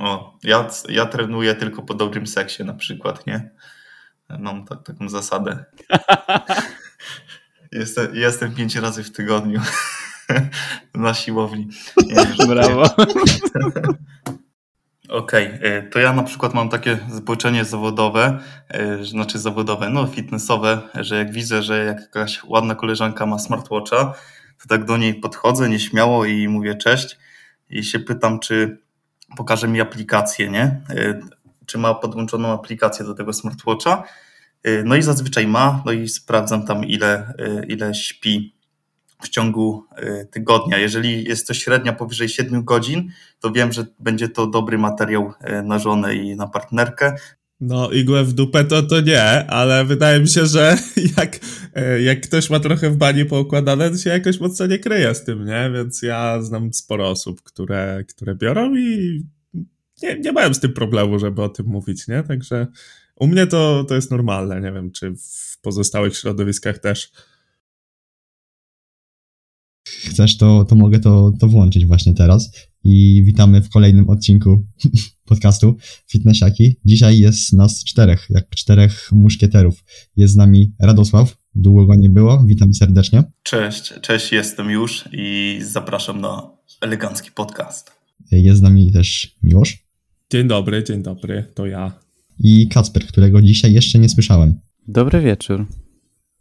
O, ja, ja trenuję tylko po dobrym seksie na przykład, nie? Mam tak, taką zasadę. Jestem, jestem pięć razy w tygodniu na siłowni. Nie, Brawo. Okej, okay. to ja na przykład mam takie zboczenie zawodowe, e, znaczy zawodowe, no fitnessowe, że jak widzę, że jakaś ładna koleżanka ma smartwatcha, to tak do niej podchodzę nieśmiało i mówię cześć i się pytam, czy pokaże mi aplikację, nie? E, czy ma podłączoną aplikację do tego smartwatcha. E, no i zazwyczaj ma, no i sprawdzam tam ile, ile śpi w ciągu y, tygodnia. Jeżeli jest to średnia powyżej 7 godzin, to wiem, że będzie to dobry materiał y, na żonę i na partnerkę. No, igłę w dupę to, to nie, ale wydaje mi się, że jak, y, jak ktoś ma trochę w bani poukładane, to się jakoś mocno nie kryje z tym, nie? Więc ja znam sporo osób, które, które biorą i nie, nie mają z tym problemu, żeby o tym mówić, nie? Także u mnie to, to jest normalne. Nie wiem, czy w pozostałych środowiskach też chcesz, to, to mogę to, to włączyć właśnie teraz. I witamy w kolejnym odcinku podcastu Fitnessiaki. Dzisiaj jest nas czterech, jak czterech muszkieterów. Jest z nami Radosław, długo go nie było, witam serdecznie. Cześć, cześć, jestem już i zapraszam na elegancki podcast. Jest z nami też Miłosz. Dzień dobry, dzień dobry, to ja. I Kacper, którego dzisiaj jeszcze nie słyszałem. Dobry wieczór.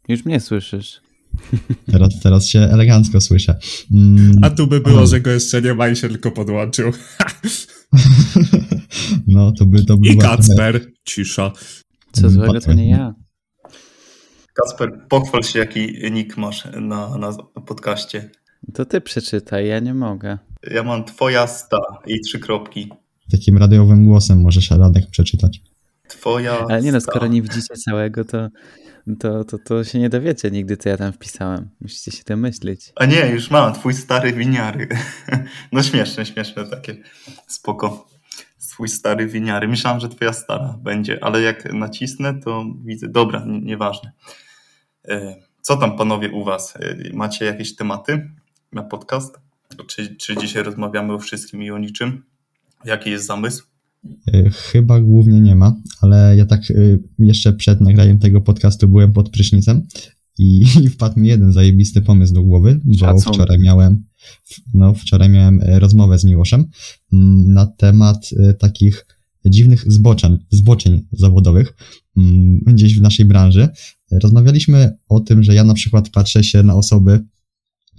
Już mnie słyszysz. Teraz, teraz się elegancko słyszę. Mm. A tu by było, że go jeszcze nie ma i się tylko podłączył. no, to by to by I Kacper, trochę... cisza. Co złego, to nie ja. Kacper, pochwal się, jaki nick masz na, na podcaście. To ty przeczytaj, ja nie mogę. Ja mam twoja sta i trzy kropki. Takim radiowym głosem możesz Radek przeczytać. Twoja Ale nie no, skoro nie widzicie całego, to to, to, to się nie dowiecie nigdy, co ja tam wpisałem. Musicie się tym myśleć. A nie, już mam, twój stary winiary. No śmieszne, śmieszne takie. Spoko. Twój stary winiary. Myślałem, że twoja stara będzie, ale jak nacisnę, to widzę. Dobra, nieważne. E, co tam panowie u was? E, macie jakieś tematy na podcast? Czy, czy dzisiaj rozmawiamy o wszystkim i o niczym? Jaki jest zamysł? E, chyba głównie nie ma, ale ja tak e, jeszcze przed nagraniem tego podcastu byłem pod prysznicem i, i wpadł mi jeden zajebisty pomysł do głowy, bo Szacun. wczoraj miałem, no, wczoraj miałem e, rozmowę z Miłoszem mm, na temat takich dziwnych zboczeń, zboczeń zawodowych mm, gdzieś w naszej branży. Rozmawialiśmy o tym, że ja na przykład patrzę się na osoby,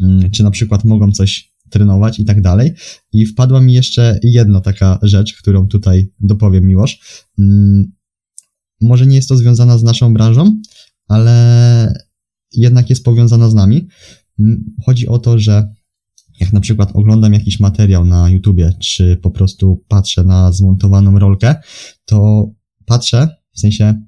mm, czy na przykład mogą coś trenować i tak dalej. I wpadła mi jeszcze jedna taka rzecz, którą tutaj dopowiem Miłosz. Mm, może nie jest to związana z naszą branżą, ale jednak jest powiązana z nami. Mm, chodzi o to, że jak na przykład oglądam jakiś materiał na YouTubie, czy po prostu patrzę na zmontowaną rolkę, to patrzę, w sensie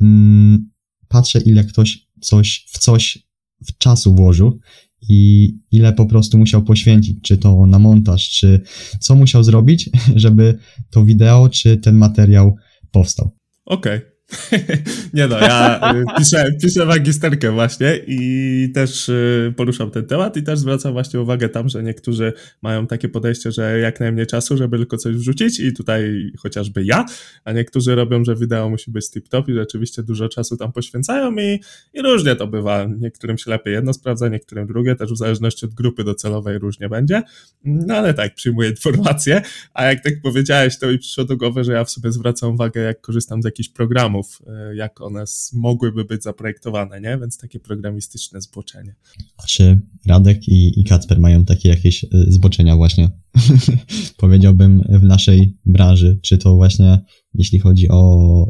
mm, patrzę ile ktoś coś w coś w czasu włożył i ile po prostu musiał poświęcić, czy to na montaż, czy co musiał zrobić, żeby to wideo, czy ten materiał powstał. Okej. Okay. Nie no, ja y, piszę, piszę magisterkę właśnie i też y, poruszam ten temat i też zwracam właśnie uwagę tam, że niektórzy mają takie podejście, że jak najmniej czasu, żeby tylko coś wrzucić i tutaj chociażby ja, a niektórzy robią, że wideo musi być tip-top i rzeczywiście dużo czasu tam poświęcają i, i różnie to bywa. Niektórym się lepiej jedno sprawdza, niektórym drugie, też w zależności od grupy docelowej różnie będzie, no ale tak, przyjmuję informacje, a jak tak powiedziałeś, to mi przyszło do głowy, że ja w sobie zwracam uwagę, jak korzystam z jakichś programów, E, jak one mogłyby być zaprojektowane, nie? Więc takie programistyczne zboczenie. Czy Radek i, i Kacper mają takie jakieś e, zboczenia właśnie, powiedziałbym, w naszej branży, czy to właśnie jeśli chodzi o,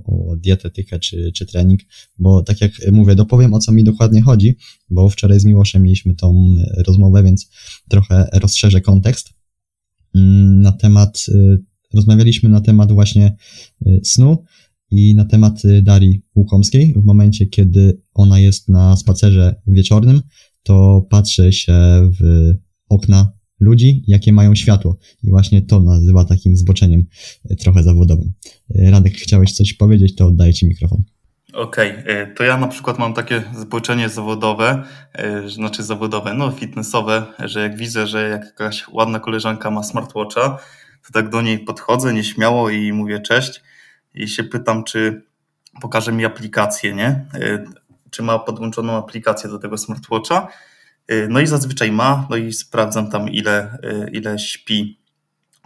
o dietetykę czy, czy trening, bo tak jak mówię, dopowiem o co mi dokładnie chodzi, bo wczoraj z Miłoszem mieliśmy tą rozmowę, więc trochę rozszerzę kontekst mm, na temat, e, rozmawialiśmy na temat właśnie snu, i na temat y, Darii Łukomskiej. W momencie, kiedy ona jest na spacerze wieczornym, to patrzy się w okna ludzi, jakie mają światło. I właśnie to nazywa takim zboczeniem y, trochę zawodowym. Y, Radek, chciałeś coś powiedzieć, to oddaję Ci mikrofon. Okej, okay. to ja na przykład mam takie zboczenie zawodowe, znaczy zawodowe, no fitnessowe, że jak widzę, że jakaś ładna koleżanka ma smartwatcha, to tak do niej podchodzę nieśmiało i mówię cześć i się pytam, czy pokaże mi aplikację, nie? Czy ma podłączoną aplikację do tego smartwatcha. No i zazwyczaj ma, no i sprawdzam tam ile, ile śpi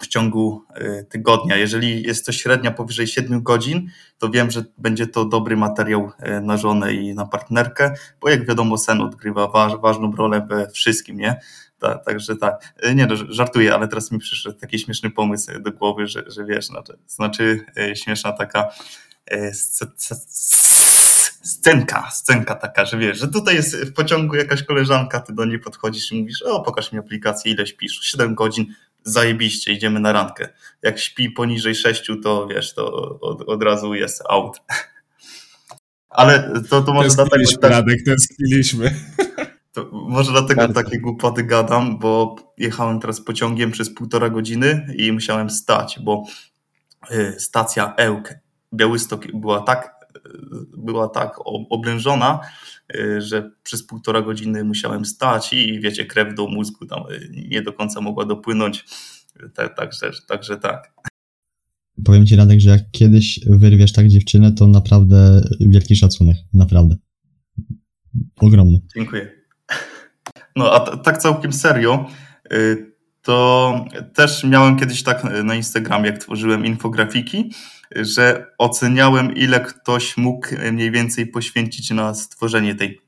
w ciągu y, tygodnia. Jeżeli jest to średnia powyżej 7 godzin, to wiem, że będzie to dobry materiał y, na żonę i na partnerkę, bo jak wiadomo, sen odgrywa waż, ważną rolę we wszystkim, nie? Tak, także tak. Nie no, żartuję, ale teraz mi przyszedł taki śmieszny pomysł do głowy, że, że wiesz, znaczy, znaczy śmieszna taka scenka, scenka taka, że wiesz, że tutaj jest w pociągu jakaś koleżanka, ty do niej podchodzisz i mówisz, o pokaż mi aplikację, ile śpisz, 7 godzin, zajebiście, idziemy na randkę. Jak śpi poniżej 6, to wiesz, to od, od razu jest out. Ale to, to może dlatego... Radek, tęskniliśmy. To może dlatego Bardzo. takie głupoty gadam, bo jechałem teraz pociągiem przez półtora godziny i musiałem stać, bo y, stacja Ełk Białystok była tak, była tak oblężona, y, że przez półtora godziny musiałem stać i wiecie, krew do mózgu tam y, nie do końca mogła dopłynąć. Także, także tak. Powiem ci Radek, że jak kiedyś wyrwiesz tak dziewczynę, to naprawdę wielki szacunek, naprawdę. Ogromny. Dziękuję. No a tak całkiem serio, y, to też miałem kiedyś tak na Instagramie, jak tworzyłem infografiki, że oceniałem, ile ktoś mógł mniej więcej poświęcić na stworzenie tej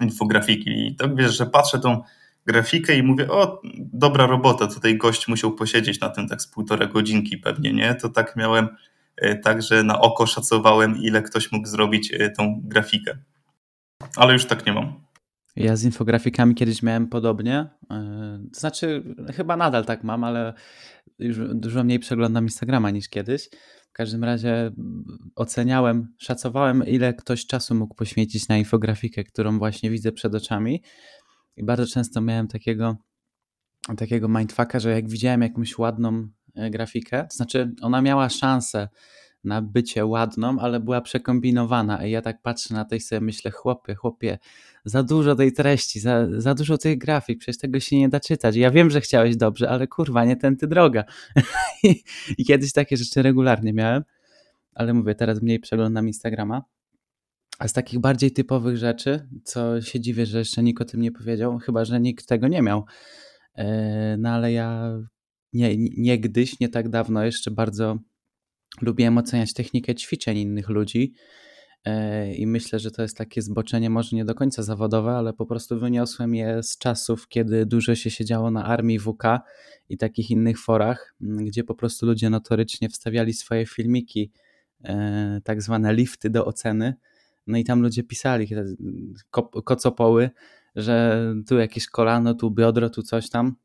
infografiki. I tak wiesz, że patrzę tą grafikę i mówię, o, dobra robota, tutaj gość musiał posiedzieć na tym tak z półtora godzinki pewnie, nie? To tak miałem, e, tak, że na oko szacowałem, ile ktoś mógł zrobić tą grafikę. Ale już tak nie mam. Ja z infografikami kiedyś miałem podobnie. E, to znaczy, chyba nadal tak mam, ale już dużo mniej przeglądam Instagrama niż kiedyś. W każdym razie oceniałem, szacowałem, ile ktoś czasu mógł poświęcić na infografikę, którą właśnie widzę przed oczami. I bardzo często miałem takiego, takiego mindfucka, że jak widziałem jakąś ładną e, grafikę, to znaczy ona miała szansę na bycie ładną, ale była przekombinowana. I ja tak patrzę na to i sobie myślę, chłopie, chłopie, za dużo tej treści, za, za dużo tych grafik, przecież tego się nie da czytać. Ja wiem, że chciałeś dobrze, ale kurwa, nie tędy droga. I, I kiedyś takie rzeczy regularnie miałem, ale mówię, teraz mniej przeglądam Instagrama. A z takich bardziej typowych rzeczy, co się dziwię, że jeszcze nikt o tym nie powiedział, chyba że nikt tego nie miał. E, no ale ja nie, niegdyś, nie tak dawno jeszcze bardzo lubiłem oceniać technikę ćwiczeń innych ludzi. E, I myślę, że to jest takie zboczenie, może nie do końca zawodowe, ale po prostu wyniosłem je z czasów, kiedy dużo się siedziało na armii WK i takich innych forach, gdzie po prostu ludzie notorycznie wstawiali swoje filmiki, e, tak zwane lifty do oceny no i tam ludzie pisali, ko kocopoły, że tu jakieś kolano, tu biodro, tu coś tam,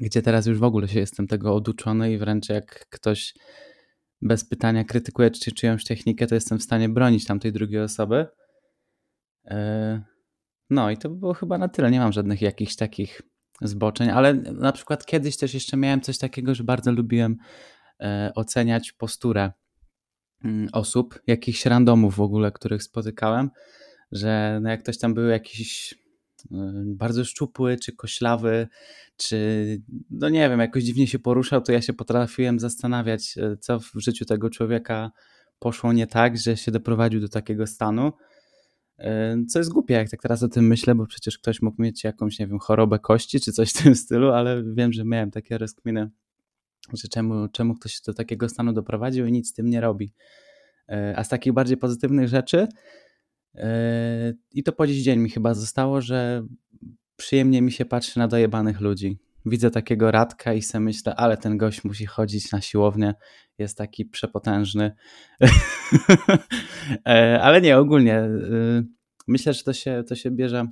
gdzie teraz już w ogóle się jestem tego oduczony i wręcz jak ktoś bez pytania krytykuje czy czyjąś technikę, to jestem w stanie bronić tamtej drugiej osoby. E, no i to było chyba na tyle. Nie mam żadnych jakichś takich zboczeń, ale na przykład kiedyś też jeszcze miałem coś takiego, że bardzo lubiłem e, oceniać posturę Mm, osób, jakichś randomów w ogóle, których spotykałem, że no jak ktoś tam był jakiś bardzo szczupły, czy koślawy, czy no nie wiem, jakoś dziwnie się poruszał, to ja się potrafiłem zastanawiać, y, co w życiu tego człowieka poszło nie tak, że się doprowadził do takiego stanu. Y, co jest głupie, jak tak teraz o tym myślę, bo przecież ktoś mógł mieć jakąś, nie wiem, chorobę kości czy coś w tym stylu, ale wiem, że miałem takie rozkminy że czemu, czemu ktoś się do takiego stanu doprowadził i nic z tym nie robi. E, a z takich bardziej pozytywnych rzeczy, e, i to po dziś dzień mi chyba zostało, że przyjemnie mi się patrzy na dojebanych ludzi. Widzę takiego radka i sobie myślę, ale ten gość musi chodzić na siłownię, jest taki przepotężny. E, ale nie, ogólnie myślę, że to się, to się bierze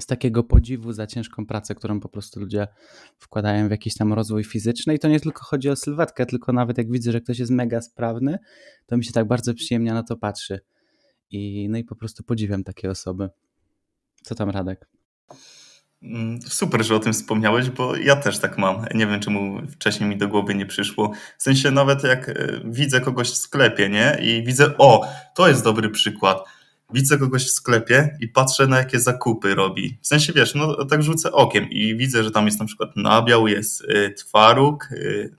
z takiego podziwu za ciężką pracę, którą po prostu ludzie wkładają w jakiś tam rozwój fizyczny. I to nie tylko chodzi o sylwetkę, tylko nawet jak widzę, że ktoś jest mega sprawny, to mi się tak bardzo przyjemnie na to patrzy. I, no i po prostu podziwiam takie osoby. Co tam, Radek? Mm, super, że o tym wspomniałeś, bo ja też tak mam. Nie wiem, czemu wcześniej mi do głowy nie przyszło. W sensie nawet jak e, widzę kogoś w sklepie, nie? I widzę, o, to jest dobry przykład widzę kogoś w sklepie i patrzę na jakie zakupy robi. W sensie wiesz, no tak rzucę okiem i widzę, że tam jest na przykład nabiał, jest y, twaróg, y,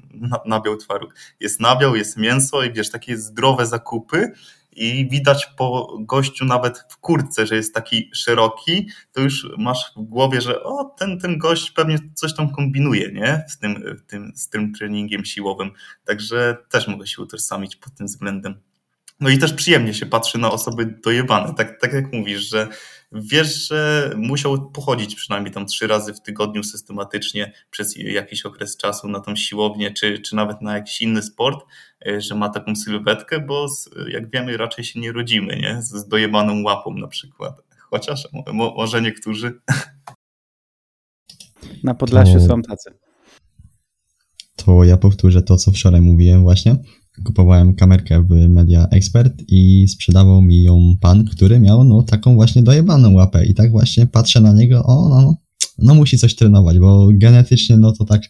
nabiał twaróg, jest nabiał, jest mięso i wiesz, takie zdrowe zakupy i widać po gościu nawet w kurtce, że jest taki szeroki, to już masz w głowie, że o, ten, ten gość pewnie coś tam kombinuje, nie? Z tym, tym, z tym treningiem siłowym. Także też mogę się utożsamić pod tym względem. No i też przyjemnie się patrzy na osoby dojebane, tak, tak jak mówisz, że wiesz, że musiał pochodzić przynajmniej tam trzy razy w tygodniu systematycznie przez jakiś okres czasu na tą siłownię, czy, czy nawet na jakiś inny sport, e, że ma taką sylwetkę, bo z, jak wiemy raczej się nie rodzimy, nie? Z dojebaną łapą na przykład. Chociaż może niektórzy. Na Podlasiu to, są tacy. To ja powtórzę to, co wczoraj mówiłem właśnie kupowałem kamerkę w Media Expert i sprzedawał mi ją pan, który miał no taką właśnie dojebaną łapę i tak właśnie patrzę na niego, o no, no, no musi coś trenować, bo genetycznie no to tak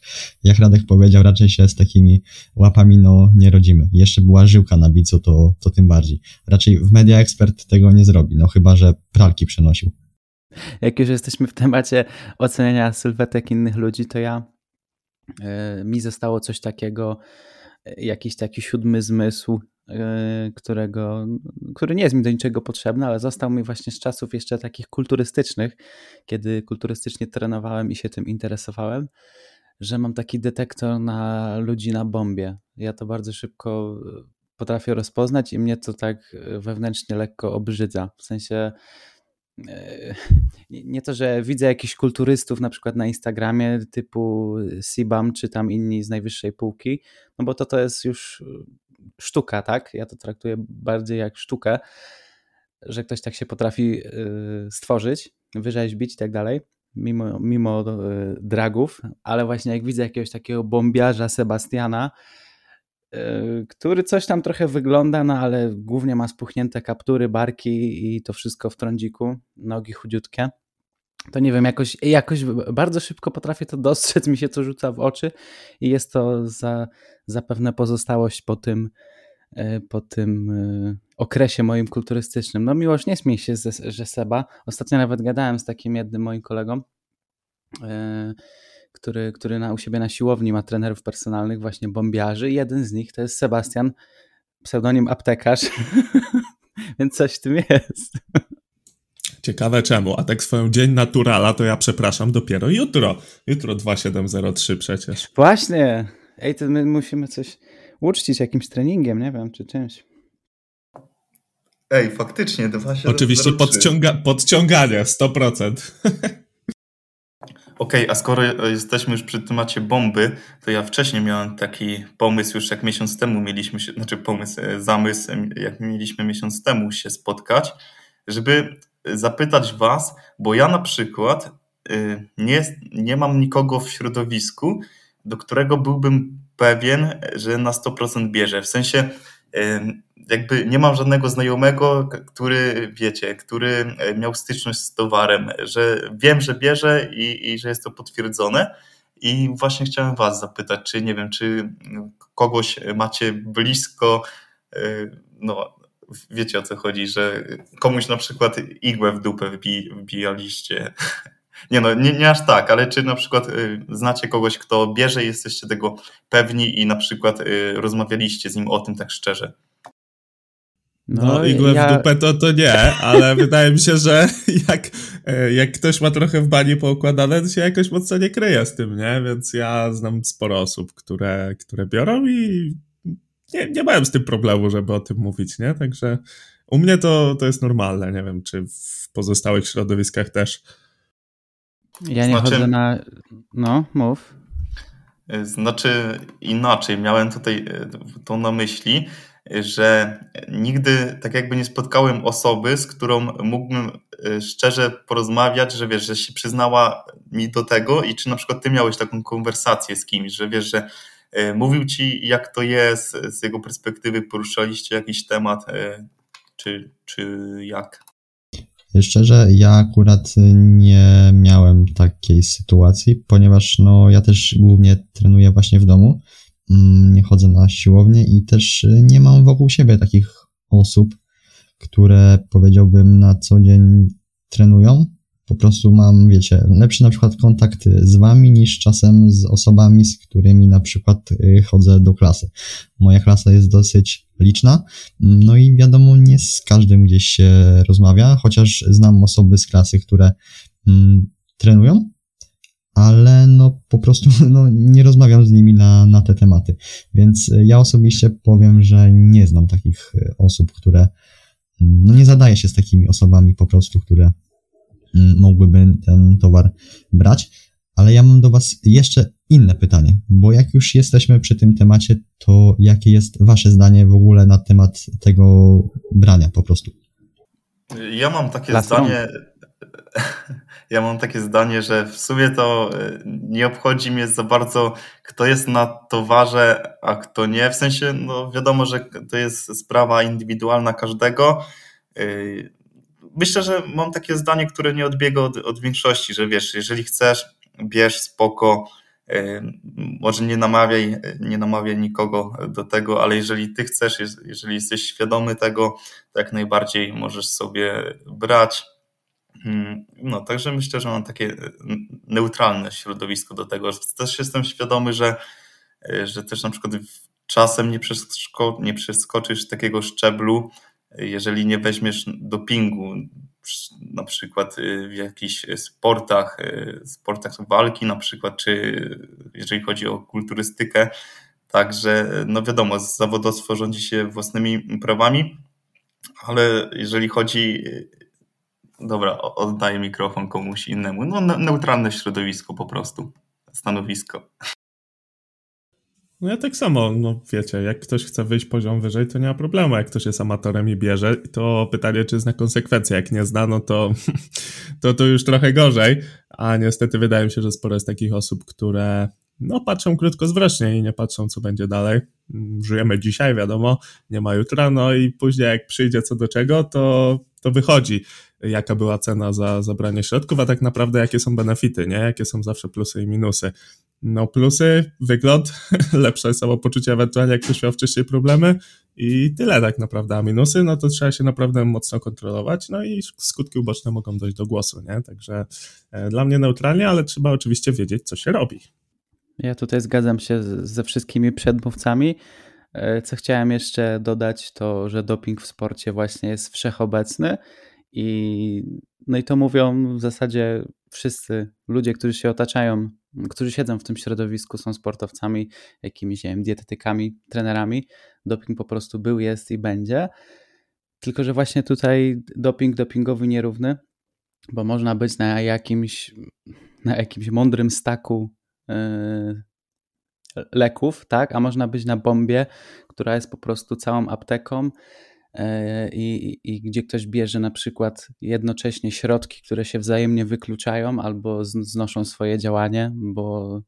jak Radek powiedział, raczej się z takimi łapami no nie rodzimy. Jeszcze była żyłka na bicu, to, to tym bardziej. Raczej w Media Expert tego nie zrobi, no chyba, że pralki przenosił. Jak już jesteśmy w temacie oceniania sylwetek innych ludzi, to ja yy, mi zostało coś takiego, jakiś taki siódmy zmysł, e, którego, który nie jest mi do niczego potrzebny, ale został mi właśnie z czasów jeszcze takich kulturystycznych, kiedy kulturystycznie trenowałem i się tym interesowałem, że mam taki detektor na ludzi na bombie. Ja to bardzo szybko potrafię rozpoznać i mnie to tak wewnętrznie lekko obrzydza. W sensie E, nie to, że widzę jakichś kulturystów na przykład na Instagramie typu Sibam czy tam inni z najwyższej półki, no bo to to jest już sztuka, tak? Ja to traktuję bardziej jak sztukę, że ktoś tak się potrafi e, stworzyć, wyrzeźbić i tak dalej, mimo, mimo e, dragów, ale właśnie jak widzę jakiegoś takiego bombiarza Sebastiana, E, który coś tam trochę wygląda, no ale głównie ma spuchnięte kaptury, barki i to wszystko w trądziku, nogi chudziutkie. To nie wiem, jakoś, jakoś bardzo szybko potrafię to dostrzec, mi się to rzuca w oczy i jest to za, zapewne pozostałość po tym, e, po tym e, okresie moim kulturystycznym. No miłość, nie śmiej się, że Seba. Ostatnio nawet gadałem z takim jednym moim kolegą, który, który na, u siebie na siłowni ma trenerów personalnych, właśnie bombiarzy. Jeden z nich to jest Sebastian, pseudonim aptekarz, więc coś w tym jest. Ciekawe czemu, a tak swoją dzień naturala to ja przepraszam dopiero jutro. Jutro 2703 przecież. Właśnie. Ej, to my musimy coś uczcić jakimś treningiem, nie wiem, czy czymś. Ej, faktycznie, 2703. Oczywiście podciąga podciąganie, 100%. Okej, okay, a skoro jesteśmy już przy temacie bomby, to ja wcześniej miałem taki pomysł, już jak miesiąc temu mieliśmy się, znaczy pomysł, e, zamysł, jak mieliśmy miesiąc temu się spotkać, żeby zapytać Was, bo ja na przykład e, nie, nie mam nikogo w środowisku, do którego byłbym pewien, że na 100% bierze. W sensie jakby nie mam żadnego znajomego, który, wiecie, który e, miał styczność z towarem, że wiem, że bierze i, i że jest to potwierdzone. I właśnie chciałem Was zapytać, czy nie wiem, czy kogoś macie blisko, e, no wiecie o co chodzi, że komuś na przykład igłę w dupę wbi, wbijaliście. Nie no, nie, nie aż tak, ale czy na przykład y, znacie kogoś, kto bierze i jesteście tego pewni i na przykład y, rozmawialiście z nim o tym tak szczerze? No, no igłę ja... w dupę to, to nie, ale wydaje mi się, że jak, e, jak ktoś ma trochę w bani poukładane, to się jakoś mocno nie kryje z tym, nie? Więc ja znam sporo osób, które, które biorą i nie, nie mają z tym problemu, żeby o tym mówić, nie? Także u mnie to, to jest normalne, nie wiem, czy w pozostałych środowiskach też. Ja nie znaczy, chodzę na... No, mów. Znaczy inaczej, miałem tutaj e, to na myśli, że nigdy tak jakby nie spotkałem osoby, z którą mógłbym e, szczerze porozmawiać, że wiesz, że się przyznała mi do tego i czy na przykład ty miałeś taką konwersację z kimś, że wiesz, że e, mówił ci jak to jest, z jego perspektywy poruszaliście jakiś temat, czy, czy jak? Szczerze, ja akurat nie miałem takiej sytuacji, ponieważ no, ja też głównie trenuję właśnie w domu, mm, nie chodzę na siłownię i też nie mam wokół siebie takich osób, które powiedziałbym na co dzień trenują. Po prostu mam, wiecie, lepszy na przykład kontakt z wami niż czasem z osobami, z którymi na przykład y, chodzę do klasy. Moja klasa jest dosyć liczna, no i wiadomo, nie z każdym gdzieś się rozmawia, chociaż znam osoby z klasy, które mm, trenują, ale no po prostu no, nie rozmawiam z nimi na, na te tematy. Więc ja osobiście powiem, że nie znam takich osób, które no nie zadaje się z takimi osobami po prostu, które mm, mogłyby ten towar brać. Ale ja mam do Was jeszcze inne pytanie, bo jak już jesteśmy przy tym temacie, to jakie jest Wasze zdanie w ogóle na temat tego brania po prostu? Ja mam takie zdanie. Ja mam takie zdanie, że w sumie to e, nie obchodzi mnie za bardzo, kto jest na towarze, a kto nie. W sensie, no wiadomo, że to jest sprawa indywidualna każdego. Myślę, że mam takie zdanie, które nie odbiega od, od większości, że wiesz, jeżeli chcesz, bierz spoko, e, może nie namawiaj, nie namawiaj nikogo do tego, ale jeżeli ty chcesz, jeżeli jesteś świadomy tego, to jak najbardziej możesz sobie brać. Hmm, no, także myślę, że mam takie neutralne środowisko do tego. Też jestem świadomy, że, e, że też na przykład czasem nie, przeskok, nie przeskoczysz takiego szczeblu, jeżeli nie weźmiesz dopingu, na przykład e, w jakichś sportach, sportach walki na przykład, czy jeżeli chodzi o kulturystykę. Także, no wiadomo, zawodowstwo rządzi się własnymi prawami, ale jeżeli chodzi Dobra, oddaję mikrofon komuś innemu. No, neutralne środowisko po prostu. Stanowisko. No ja tak samo, no wiecie, jak ktoś chce wyjść poziom wyżej, to nie ma problemu. Jak ktoś jest amatorem i bierze, to pytanie, czy zna konsekwencje. Jak nie zna, no to, to, to już trochę gorzej. A niestety wydaje mi się, że sporo jest takich osób, które no, patrzą krótkowzrocznie i nie patrzą, co będzie dalej. Żyjemy dzisiaj, wiadomo, nie ma jutra, no i później jak przyjdzie co do czego, to, to wychodzi jaka była cena za zabranie środków, a tak naprawdę jakie są benefity, nie? Jakie są zawsze plusy i minusy. No plusy, wygląd, lepsze samopoczucie ewentualnie jak ktoś miał wcześniej problemy i tyle tak naprawdę, a minusy, no to trzeba się naprawdę mocno kontrolować, no i skutki uboczne mogą dojść do głosu, nie? Także e, dla mnie neutralnie, ale trzeba oczywiście wiedzieć, co się robi. Ja tutaj zgadzam się ze wszystkimi przedmówcami. E, co chciałem jeszcze dodać, to że doping w sporcie właśnie jest wszechobecny i, no i to mówią w zasadzie wszyscy ludzie, którzy się otaczają, którzy siedzą w tym środowisku, są sportowcami, jakimiś nie wiem, dietetykami, trenerami. Doping po prostu był, jest i będzie. Tylko, że właśnie tutaj doping dopingowy nierówny, bo można być na jakimś, na jakimś mądrym staku yy, leków, tak, a można być na bombie, która jest po prostu całą apteką E, i, i gdzie ktoś bierze na przykład jednocześnie środki, które się wzajemnie wykluczają albo znoszą swoje działanie, bo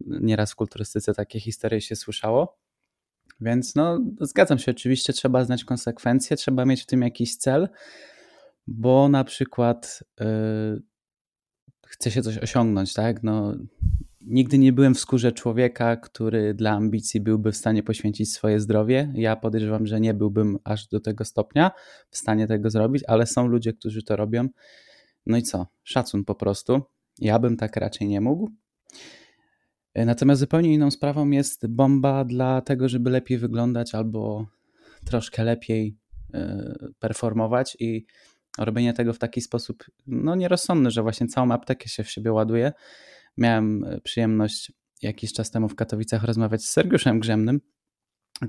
nieraz w kulturystyce takie historie się słyszało. Więc no, zgadzam się, oczywiście trzeba znać konsekwencje, trzeba mieć w tym jakiś cel, bo na przykład yy, chce się coś osiągnąć, tak? No, Nigdy nie byłem w skórze człowieka, który dla ambicji byłby w stanie poświęcić swoje zdrowie. Ja podejrzewam, że nie byłbym aż do tego stopnia w stanie tego zrobić, ale są ludzie, którzy to robią. No i co? Szacun po prostu. Ja bym tak raczej nie mógł. Natomiast zupełnie inną sprawą jest bomba dla tego, żeby lepiej wyglądać albo troszkę lepiej e, performować i robienie tego w taki sposób no nierozsądny, że właśnie całą aptekę się w siebie ładuje Miałem e, przyjemność jakiś czas temu w Katowicach rozmawiać z Sergiuszem Grzemnym,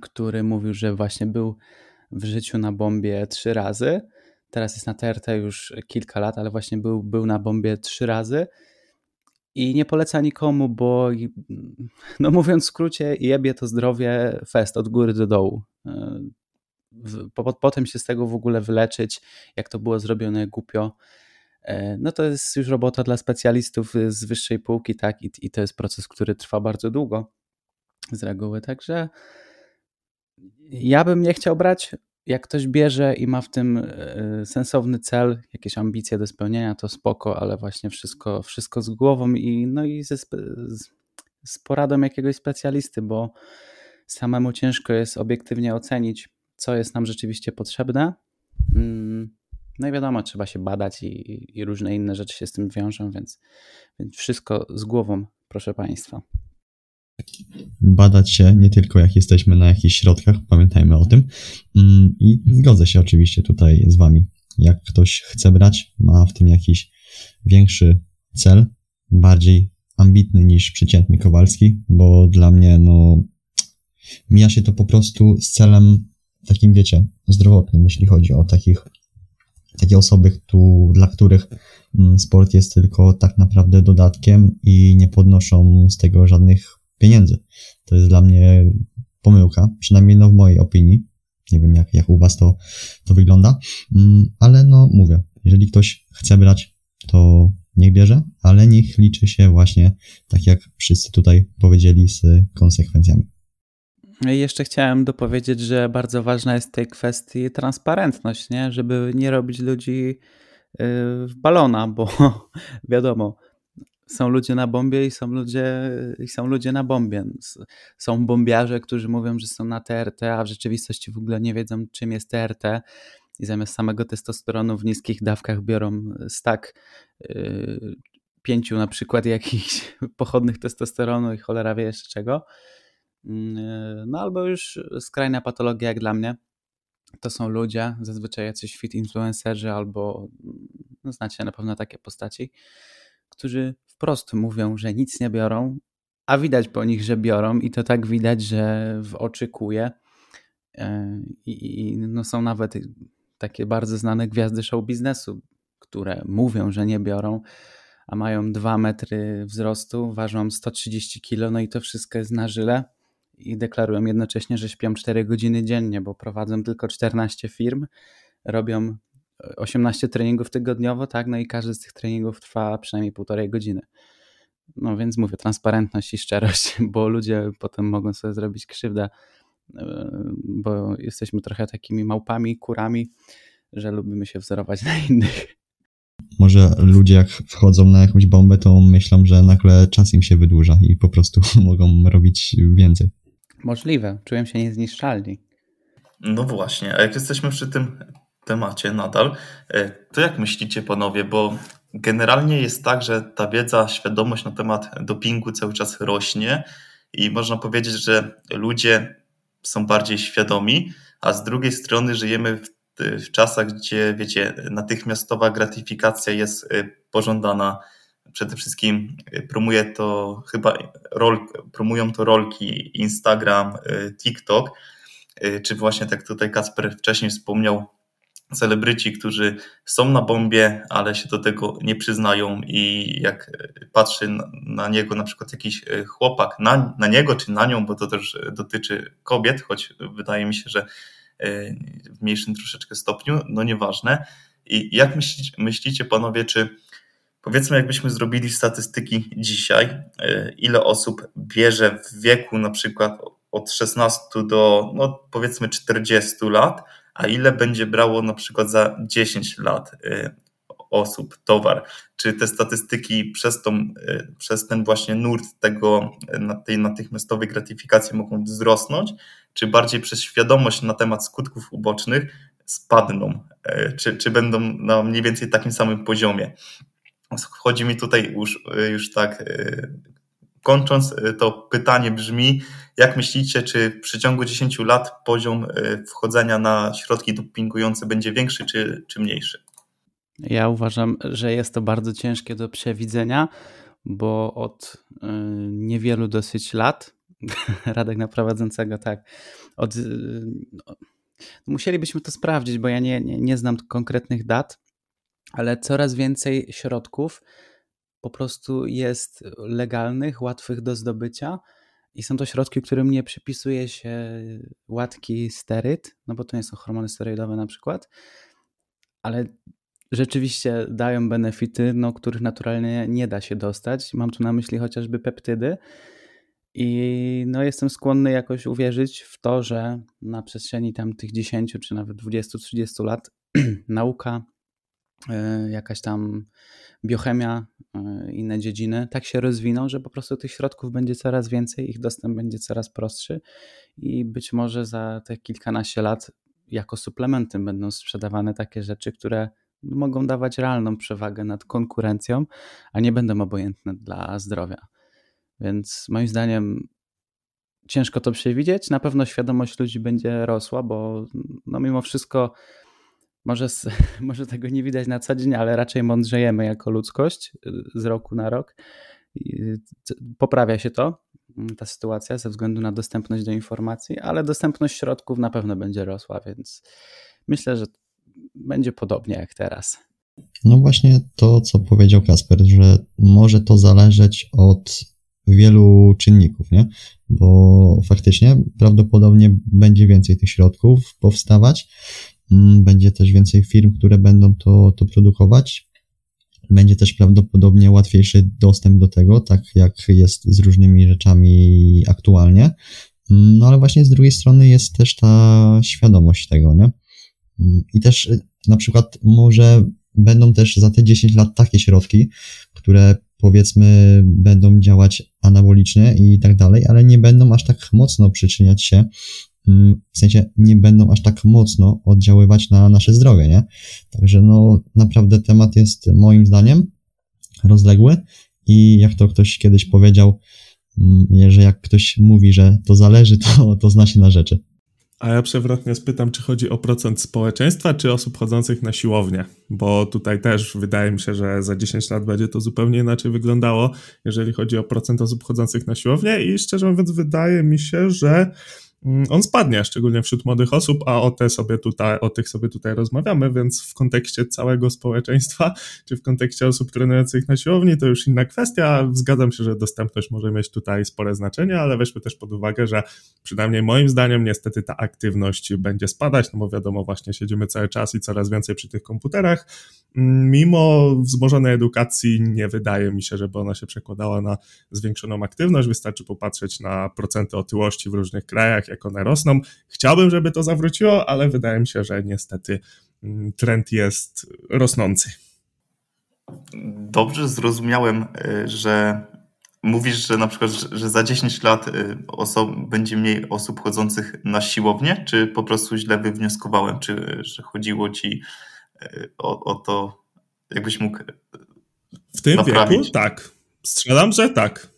który mówił, że właśnie był w życiu na bombie trzy razy. Teraz jest na TRT już kilka lat, ale właśnie był, był na bombie trzy razy. I nie poleca nikomu, bo no mówiąc w skrócie, jebie to zdrowie fest od góry do dołu. E, potem się z tego w ogóle wyleczyć, jak to było zrobione głupio, no to jest już robota dla specjalistów z wyższej półki, tak, i, i to jest proces, który trwa bardzo długo. Z reguły, także ja bym nie chciał brać, jak ktoś bierze i ma w tym e, sensowny cel, jakieś ambicje do spełnienia, to spoko, ale właśnie wszystko, wszystko z głową i no i ze, z, z poradą jakiegoś specjalisty, bo samemu ciężko jest obiektywnie ocenić, co jest nam rzeczywiście potrzebne, Mm, no i wiadomo, trzeba się badać i, i różne inne rzeczy się z tym wiążą, więc, więc wszystko z głową, proszę Państwa. Badać się nie tylko jak jesteśmy na jakichś środkach, pamiętajmy o tym. Mm, I zgodzę się oczywiście tutaj z Wami. Jak ktoś chce brać, ma w tym jakiś większy cel, bardziej ambitny niż przeciętny Kowalski, bo dla mnie, no, mija się to po prostu z celem takim, wiecie, zdrowotnym, jeśli chodzi o takich, takie osoby, tu, dla których mm, sport jest tylko tak naprawdę dodatkiem i nie podnoszą z tego żadnych pieniędzy. To jest dla mnie pomyłka, przynajmniej no w mojej opinii. Nie wiem, jak, jak u Was to, to wygląda, mm, ale no mówię, jeżeli ktoś chce brać, to niech bierze, ale niech liczy się właśnie, tak jak wszyscy tutaj powiedzieli, z konsekwencjami. No jeszcze chciałem dopowiedzieć, że bardzo ważna jest w tej kwestii transparentność, nie? żeby nie robić ludzi y, w balona, bo wiadomo, są ludzie na bombie i są ludzie, i są ludzie na bombie. Są bombiarze, którzy mówią, że są na TRT, a w rzeczywistości w ogóle nie wiedzą, czym jest TRT i zamiast samego testosteronu w niskich dawkach biorą stak yy, pięciu na przykład jakichś pochodnych testosteronu i cholera wie jeszcze czego. Yy, no albo już skrajna patologia jak dla mnie. To są ludzie, zazwyczaj jacyś fit influencerzy albo no znacie na pewno takie postaci, którzy wprost mówią, że nic nie biorą, a widać po nich, że biorą i to tak widać, że w oczy kuje. E, I, i no są nawet takie bardzo znane gwiazdy show biznesu, które mówią, że nie biorą, a mają 2 metry wzrostu, ważą 130 kg, no i to wszystko jest na żyle i deklarują jednocześnie, że śpią 4 godziny dziennie, bo prowadzą tylko 14 firm, robią 18 treningów tygodniowo, tak, no i każdy z tych treningów trwa przynajmniej półtorej godziny. No więc mówię, transparentność i szczerość, bo ludzie potem mogą sobie zrobić krzywdę, e, bo jesteśmy trochę takimi małpami, kurami, że lubimy się wzorować na innych. Może ludzie jak wchodzą na jakąś bombę, to myślą, że nagle czas im się wydłuża i po prostu mogą robić więcej. Możliwe, czują się niezniszczalni. No właśnie, a jak jesteśmy przy tym temacie nadal, e, to jak myślicie panowie, bo generalnie jest tak, że ta wiedza, świadomość na temat dopingu cały czas rośnie i można powiedzieć, że ludzie są bardziej świadomi, a z drugiej strony żyjemy w, w czasach, gdzie wiecie, natychmiastowa gratyfikacja jest e, pożądana. Przede wszystkim e, promuje to chyba rol, promują to rolki Instagram, TikTok, czy właśnie tak tutaj Kasper wcześniej wspomniał, celebryci, którzy są na bombie, ale się do tego nie przyznają i jak patrzy na niego na przykład jakiś chłopak, na, na niego czy na nią, bo to też dotyczy kobiet, choć wydaje mi się, że w mniejszym troszeczkę stopniu, no nieważne. I jak myślicie, myślicie panowie, czy powiedzmy jakbyśmy zrobili statystyki dzisiaj, e, ile osób bierze w wieku na przykład od 16 do no powiedzmy 40 lat, a ile będzie brało na przykład za 10 lat y, osób towar. Czy te statystyki przez, tą, y, przez ten właśnie nurt tego, tej natychmiastowej gratyfikacji mogą wzrosnąć, czy bardziej przez świadomość na temat skutków ubocznych spadną, czy, czy będą na mniej więcej takim samym poziomie. Chodzi mi tutaj już, już tak kończąc, y, to pytanie brzmi, jak myślicie, czy w przeciągu 10 lat poziom y, wchodzenia na środki dopingujące będzie większy czy, czy mniejszy? Ja uważam, że jest to bardzo ciężkie do przewidzenia, bo od y, niewielu dosyć lat, Radek na prowadzącego, tak, od, no, musielibyśmy to sprawdzić, bo ja nie, nie, nie znam konkretnych dat, ale coraz więcej środków po prostu jest legalnych, łatwych do zdobycia i są to środki, którym nie przypisuje się łatki steryt, no bo to nie są hormony steroidowe na przykład, ale rzeczywiście dają benefity, no, których naturalnie nie da się dostać. Mam tu na myśli chociażby peptydy. I no, jestem skłonny jakoś uwierzyć w to, że na przestrzeni tam tych 10 czy nawet 20-30 lat nauka, jakaś tam biochemia, e, inne dziedziny tak się rozwiną, że po prostu tych środków będzie coraz więcej, ich dostęp będzie coraz prostszy i być może za te kilkanaście lat jako suplementy będą sprzedawane takie rzeczy, które mogą dawać realną przewagę nad konkurencją, a nie będą obojętne dla zdrowia. Więc moim zdaniem ciężko to przewidzieć. Na pewno świadomość ludzi będzie rosła, bo no mimo wszystko może, może tego nie widać na co dzień, ale raczej mądrzejemy jako ludzkość y, z roku na rok. Poprawia się to, mm, ta sytuacja, ze względu na dostępność do informacji, ale dostępność środków na pewno będzie rosła, więc myślę, że będzie podobnie jak teraz. No właśnie to, co powiedział Kasper, że może to zależeć od wielu czynników, nie? Bo faktycznie prawdopodobnie będzie więcej tych środków powstawać, będzie też więcej firm, które będą to, to produkować. Będzie też prawdopodobnie łatwiejszy dostęp do tego, tak jak jest z różnymi rzeczami aktualnie. Mm, no ale właśnie z drugiej strony jest też ta świadomość tego, nie? Mm, I też y, na przykład może będą też za te 10 lat takie środki, które powiedzmy będą działać anabolicznie i tak dalej, ale nie będą aż tak mocno przyczyniać się, mm, w sensie nie będą aż tak mocno oddziaływać na nasze zdrowie, nie? Także no naprawdę temat jest moim zdaniem rozległy i jak to ktoś kiedyś powiedział, mm, że jak ktoś mówi, że to zależy, to, to zna się na rzeczy. A ja przewrotnie spytam, czy chodzi o procent społeczeństwa, czy osób chodzących na siłownię? Bo tutaj też wydaje mi się, że za 10 lat będzie to zupełnie inaczej wyglądało, jeżeli chodzi o procent osób chodzących na siłownię i szczerze mówiąc wydaje mi się, że Mm, on spadnie, szczególnie wśród młodych osób, a o, te sobie tutaj, o tych sobie tutaj rozmawiamy, więc w kontekście całego społeczeństwa, czy w kontekście osób trenujących na siłowni, to już inna kwestia. Zgadzam się, że dostępność może mieć tutaj spore znaczenie, ale weźmy też pod uwagę, że przynajmniej moim zdaniem niestety ta aktywność będzie spadać, no bo wiadomo, właśnie siedzimy cały czas i coraz więcej przy tych komputerach. Mm, mimo wzmożonej edukacji nie wydaje mi się, żeby ona się przekładała na zwiększoną aktywność. Wystarczy popatrzeć na procenty otyłości w różnych krajach, jak one rosną. Chciałbym, żeby to zawróciło, ale wydaje mi się, że niestety mm, trend jest rosnący. Dobrze zrozumiałem, y, że mówisz, że na przykład, że za 10 lat y, osob, będzie mniej osób chodzących na siłownię, czy po prostu źle wywnioskowałem, czy że chodziło ci y, o, o to, jakbyś mógł w tym naprawić? wieku? Tak. Strzelam, że tak.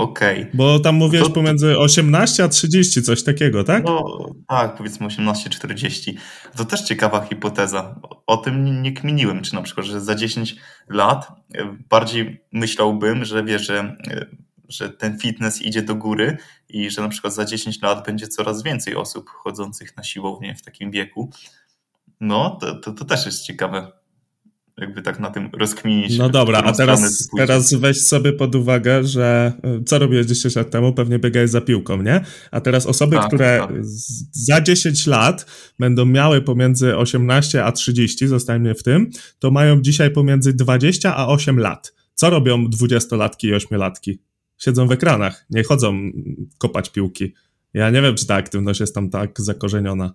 Okej. Okay. Bo tam mówiłeś to... pomiędzy 18 a 30, coś takiego, tak? No tak, powiedzmy 18-40. To też ciekawa hipoteza. O tym nie kminiłem, czy na przykład, że za 10 lat e, bardziej myślałbym, że wiesz, że, e, że ten fitness idzie do góry i że na przykład za 10 lat będzie coraz więcej osób chodzących na siłownię w takim wieku. No, to, to, to też jest ciekawe jakby tak na tym rozkminić. No dobra, a teraz, teraz weź sobie pod uwagę, że e, co robiłeś 10 lat temu? Pewnie biegałeś za piłką, nie? A teraz osoby, tak, które tak. za 10 lat będą miały pomiędzy 18 a 30, zostańmy w tym, to mają dzisiaj pomiędzy 20 a 8 lat. Co robią 20-latki i 8-latki? Siedzą w ekranach, nie chodzą kopać piłki. Ja nie wiem, czy ta aktywność jest tam tak zakorzeniona.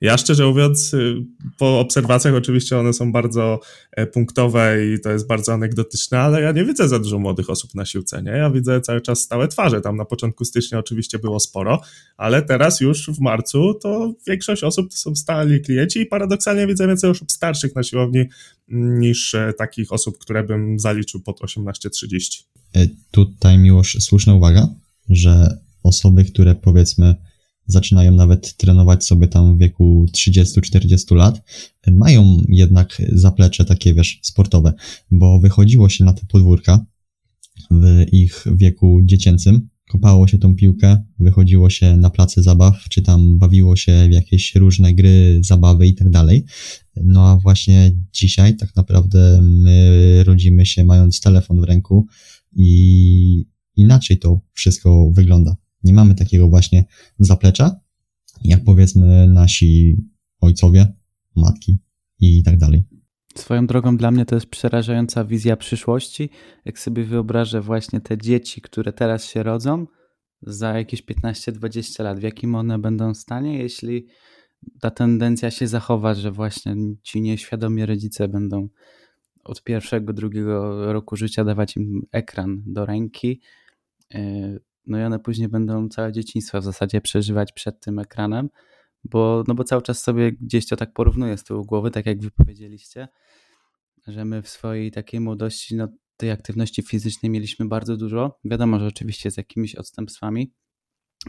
Ja szczerze mówiąc, y, po obserwacjach oczywiście one są bardzo e, punktowe i to jest bardzo anegdotyczne, ale ja nie widzę za dużo młodych osób na siłce, nie? Ja widzę cały czas stałe twarze. Tam na początku stycznia oczywiście było sporo, ale teraz już w marcu to większość osób to są stali klienci i paradoksalnie widzę więcej osób starszych na siłowni mm, niż e, takich osób, które bym zaliczył pod 18-30. E, tutaj miłość, słuszna uwaga, że osoby, które powiedzmy zaczynają nawet trenować sobie tam w wieku 30-40 lat, mają jednak zaplecze takie, wiesz, sportowe, bo wychodziło się na te podwórka w ich wieku dziecięcym, kopało się tą piłkę, wychodziło się na place zabaw, czy tam bawiło się w jakieś różne gry, zabawy i tak dalej. No a właśnie dzisiaj tak naprawdę my rodzimy się mając telefon w ręku i inaczej to wszystko wygląda. Nie mamy takiego właśnie zaplecza, jak powiedzmy nasi ojcowie, matki i tak dalej. Swoją drogą dla mnie to jest przerażająca wizja przyszłości. Jak sobie wyobrażę właśnie te dzieci, które teraz się rodzą, za jakieś 15-20 lat, w jakim one będą stanie, jeśli ta tendencja się zachowa, że właśnie ci nieświadomi rodzice będą od pierwszego, drugiego roku życia dawać im ekran do ręki, y, no i one później będą całe dzieciństwo w zasadzie przeżywać przed tym ekranem, bo, no bo cały czas sobie gdzieś to tak porównuję z tyłu głowy, tak jak wy powiedzieliście, że my w swojej takiej młodości, no tej aktywności fizycznej mieliśmy bardzo dużo. Wiadomo, że oczywiście z jakimiś odstępstwami,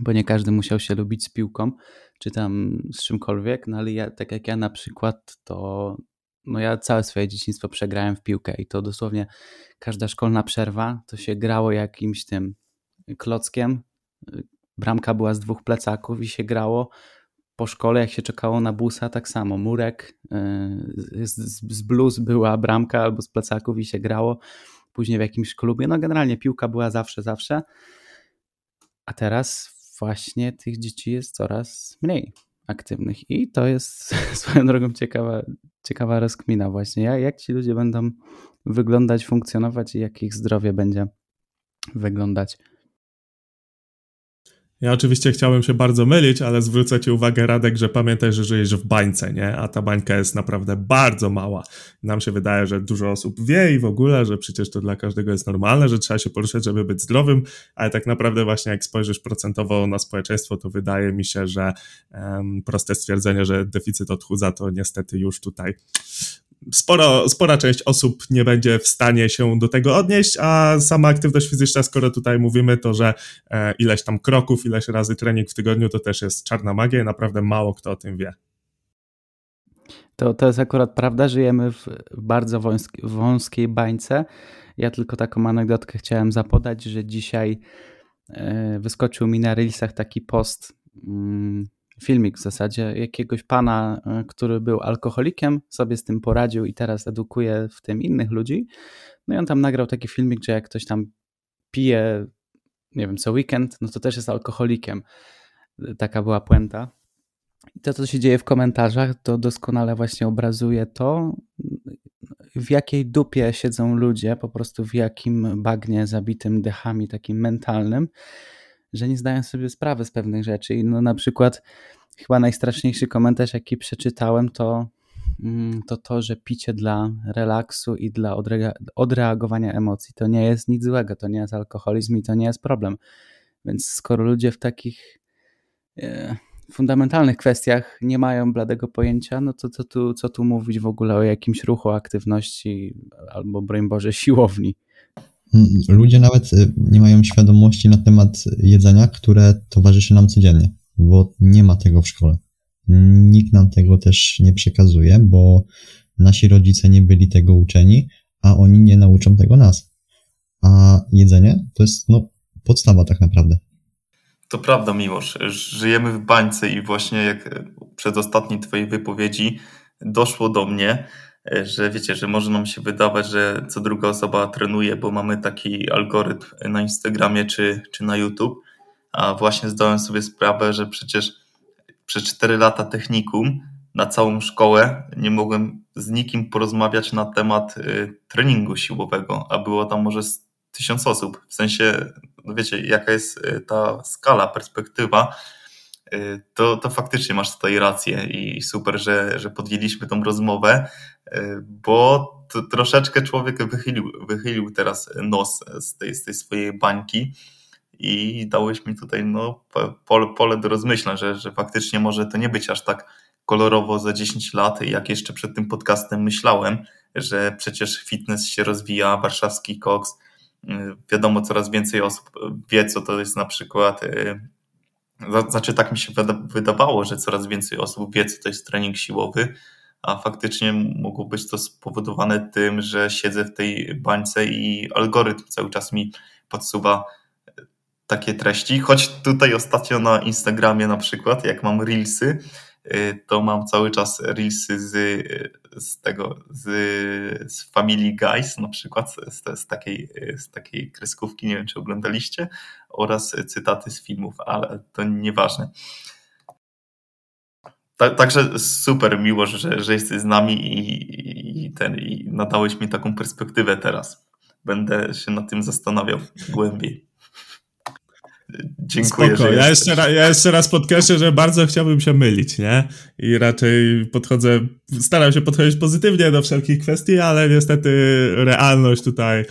bo nie każdy musiał się lubić z piłką, czy tam z czymkolwiek, no ale ja, tak jak ja na przykład, to no ja całe swoje dzieciństwo przegrałem w piłkę i to dosłownie każda szkolna przerwa to się grało jakimś tym klockiem. Bramka była z dwóch plecaków i się grało. Po szkole, jak się czekało na busa, tak samo. Murek y, z, z bluz była bramka albo z plecaków i się grało. Później w jakimś klubie. No generalnie piłka była zawsze, zawsze. A teraz właśnie tych dzieci jest coraz mniej aktywnych. I to jest swoją drogą ciekawa, ciekawa rozkmina właśnie. Jak, jak ci ludzie będą wyglądać, funkcjonować i jak ich zdrowie będzie wyglądać. Ja oczywiście chciałbym się bardzo mylić, ale zwrócę ci uwagę, Radek, że pamiętaj, że żyjesz w bańce, nie? A ta bańka jest naprawdę bardzo mała. Nam się wydaje, że dużo osób wie i w ogóle, że przecież to dla każdego jest normalne, że trzeba się poruszać, żeby być zdrowym, ale tak naprawdę właśnie jak spojrzysz procentowo na społeczeństwo, to wydaje mi się, że um, proste stwierdzenie, że deficyt odchudza, to niestety już tutaj sporo, spora część osób nie będzie w stanie się do tego odnieść, a sama aktywność fizyczna, skoro tutaj mówimy, to że e, ileś tam kroków, ileś razy trening w tygodniu, to też jest czarna magia i naprawdę mało kto o tym wie. To, to jest akurat prawda, żyjemy w bardzo wąskiej, bańce. Ja tylko taką anegdotkę chciałem zapodać, że dzisiaj e, wyskoczył mi na Reelsach taki post mm, filmik w zasadzie jakiegoś pana, e, który był alkoholikiem, sobie z tym poradził i teraz edukuje w tym innych ludzi. No i on tam nagrał taki filmik, że jak ktoś tam pije, nie wiem, co weekend, no to też jest alkoholikiem. Taka była puenta. I to, co się dzieje w komentarzach, to doskonale właśnie obrazuje to, w jakiej dupie siedzą ludzie, po prostu w jakim bagnie zabitym dechami takim mentalnym że nie zdają sobie sprawy z pewnych rzeczy. I no na przykład chyba najstraszniejszy komentarz, jaki przeczytałem, to mm, to to, że picie dla relaksu i dla odre odreagowania emocji to nie jest nic złego, to nie jest alkoholizm i to nie jest problem. Więc skoro ludzie w takich e, fundamentalnych kwestiach nie mają bladego pojęcia, no to co tu, co tu mówić w ogóle o jakimś ruchu, aktywności albo, broń Boże, siłowni. Ludzie nawet y, nie mają świadomości na temat jedzenia, które towarzyszy nam codziennie, bo nie ma tego w szkole. Nikt nam tego też nie przekazuje, bo nasi rodzice nie byli tego uczeni, a oni nie nauczą tego nas. A jedzenie to jest no, podstawa tak naprawdę. To prawda, Miłosz. Żyjemy w bańce i właśnie jak przed ostatniej twojej wypowiedzi doszło do mnie, że wiecie, że może nam się wydawać, że co druga osoba trenuje, bo mamy taki algorytm na Instagramie czy, czy na YouTube, a właśnie zdałem sobie sprawę, że przecież przez 4 lata technikum na całą szkołę nie mogłem z nikim porozmawiać na temat y, treningu siłowego, a było tam może tysiąc osób. W sensie, no wiecie, jaka jest y, ta skala, perspektywa, to, to faktycznie masz tutaj rację i super, że, że podjęliśmy tą rozmowę, bo troszeczkę człowiek wychylił, wychylił teraz nos z tej, z tej swojej bańki i dałeś mi tutaj no, pole, pole do rozmyśleń, że, że faktycznie może to nie być aż tak kolorowo za 10 lat, jak jeszcze przed tym podcastem myślałem, że przecież fitness się rozwija, warszawski koks, y, wiadomo, coraz więcej osób wie, co to jest na przykład, y, znaczy tak mi się wydawało, że coraz więcej osób wie, co to jest trening siłowy, a faktycznie mogło być to spowodowane tym, że siedzę w tej bańce i algorytm cały czas mi podsuwa takie treści, choć tutaj ostatnio na Instagramie na przykład, jak mam reelsy, to mam cały czas reelsy z, z tego, z, z Family Guys na przykład, z, z, takiej, z takiej kreskówki, nie wiem czy oglądaliście, oraz cytaty z filmów, ale to nieważne. Także super miło, że, że jesteś z nami i, i, ten, i nadałeś mi taką perspektywę teraz. Będę się nad tym zastanawiał głębiej. Dziękuję. Spoko. Ja, jeszcze raz, ja jeszcze raz podkreślę, że bardzo chciałbym się mylić, nie? I raczej podchodzę, staram się podchodzić pozytywnie do wszelkich kwestii, ale niestety realność tutaj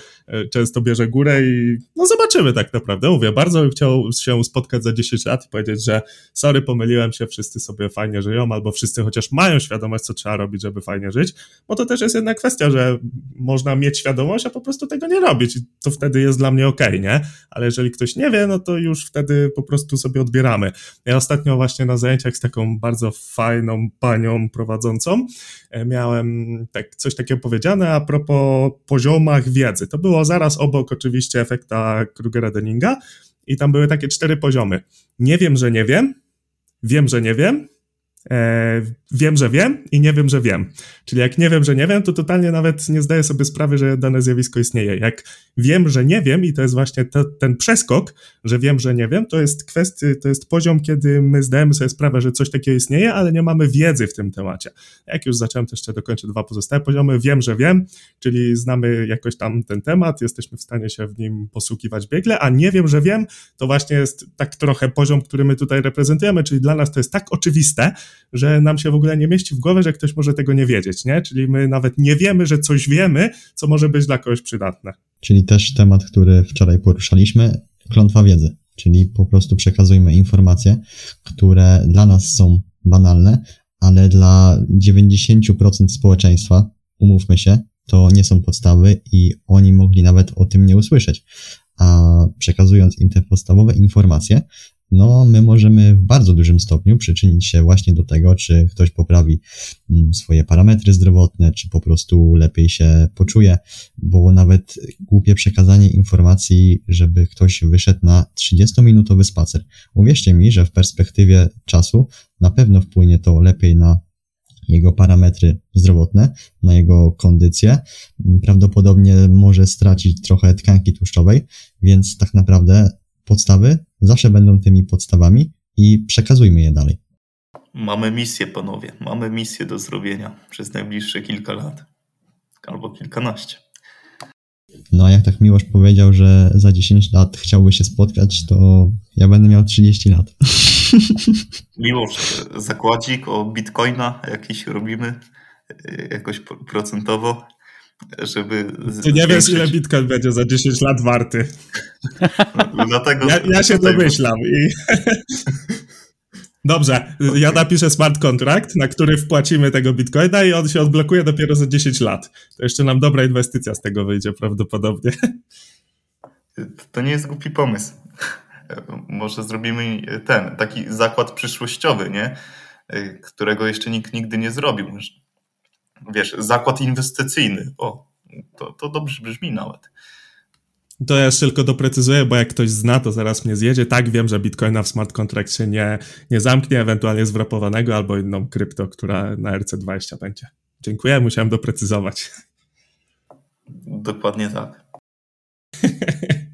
często bierze górę i no zobaczymy tak naprawdę. Mówię, bardzo bym chciał się spotkać za 10 lat i powiedzieć, że sorry, pomyliłem się, wszyscy sobie fajnie żyją, albo wszyscy chociaż mają świadomość, co trzeba robić, żeby fajnie żyć, bo to też jest jedna kwestia, że można mieć świadomość, a po prostu tego nie robić i to wtedy jest dla mnie okej, okay, nie? Ale jeżeli ktoś nie wie, no to już wtedy po prostu sobie odbieramy. Ja ostatnio właśnie na zajęciach z taką bardzo fajną panią prowadzącą e, miałem tak, coś takiego powiedziane a propos poziomach wiedzy. To było zaraz obok oczywiście efekta Krugera-Denninga i tam były takie cztery poziomy. Nie wiem, że nie wiem, wiem, że nie wiem, e, wiem, że wiem i nie wiem, że wiem. Czyli jak nie wiem, że nie wiem, to totalnie nawet nie zdaję sobie sprawy, że dane zjawisko istnieje. Jak wiem, że nie wiem i to jest właśnie ten przeskok, że wiem, że nie wiem, to jest kwestia, to jest poziom, kiedy my zdajemy sobie sprawę, że coś takiego istnieje, ale nie mamy wiedzy w tym temacie. Jak już zacząłem, to jeszcze dokończę dwa pozostałe poziomy. Wiem, że wiem, czyli znamy jakoś tam ten temat, jesteśmy w stanie się w nim posługiwać biegle, a nie wiem, że wiem, to właśnie jest tak trochę poziom, który my tutaj reprezentujemy, czyli dla nas to jest tak oczywiste, że nam się w ogóle nie mieści w głowie, że ktoś może tego nie wiedzieć, nie? Czyli my nawet nie wiemy, że coś wiemy, co może być dla kogoś przydatne. Czyli też temat, który wczoraj poruszaliśmy, klątwa wiedzy. Czyli po prostu przekazujmy informacje, które dla nas są banalne, ale dla 90% społeczeństwa, umówmy się, to nie są podstawy i oni mogli nawet o tym nie usłyszeć. A przekazując im te podstawowe informacje, no my możemy w bardzo dużym stopniu przyczynić się właśnie do tego, czy ktoś poprawi mm, swoje parametry zdrowotne, czy po prostu lepiej się poczuje, bo nawet głupie przekazanie informacji, żeby ktoś wyszedł na 30-minutowy spacer. Uwierzcie mi, że w perspektywie czasu na pewno wpłynie to lepiej na jego parametry zdrowotne, na jego kondycję. Prawdopodobnie może stracić trochę tkanki tłuszczowej, więc tak naprawdę podstawy zawsze będą tymi podstawami i przekazujmy je dalej. Mamy misję, panowie. Mamy misję do zrobienia przez najbliższe kilka lat albo kilkanaście. No a jak tak Miłosz powiedział, że za 10 lat chciałby się spotkać, to ja będę miał 30 lat. Miłosz, zakładzik o bitcoina jakiś robimy jakoś procentowo żeby... Ty nie wiesz, ile Bitcoin będzie za 10 lat warty. No, dlatego, ja, ja się domyślam i... Dobrze, ja napiszę smart contract, na który wpłacimy tego bitcoina i on się odblokuje dopiero za 10 lat. To jeszcze nam dobra inwestycja z tego wyjdzie prawdopodobnie. To nie jest głupi pomysł. Może zrobimy ten, taki zakład przyszłościowy, nie? Którego jeszcze nikt nigdy nie zrobił wiesz, zakład inwestycyjny. O, to, to dobrze brzmi nawet. To ja tylko doprecyzuję, bo jak ktoś zna, to zaraz mnie zjedzie. Tak, wiem, że Bitcoina w smart contract się nie, nie zamknie, ewentualnie zwrapowanego albo inną krypto, która na RC20 będzie. Dziękuję, musiałem doprecyzować. Dokładnie tak.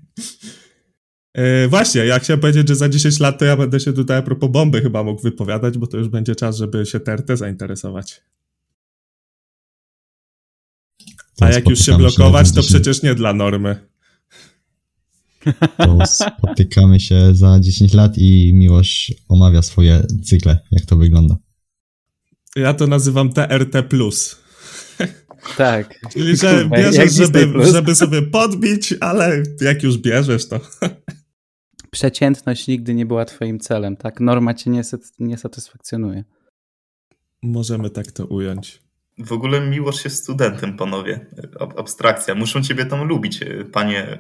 E, właśnie, ja chciałem powiedzieć, że za 10 lat to ja będę się tutaj a propos bomby chyba mógł wypowiadać, bo to już będzie czas, żeby się TRT zainteresować. A jak już się blokować, się to przecież nie dla normy. To spotykamy się za 10 lat i Miłosz omawia swoje cykle, jak to wygląda. Ja to nazywam TRT+. Tak. Czyli, że bierzesz, żeby, żeby sobie podbić, ale jak już bierzesz, to... Przeciętność nigdy nie była twoim celem, tak? Norma cię nie, nie satysfakcjonuje. Możemy tak to ująć. W ogóle miłość jest studentem, panowie. Abstrakcja. Muszą ciebie tam lubić, panie,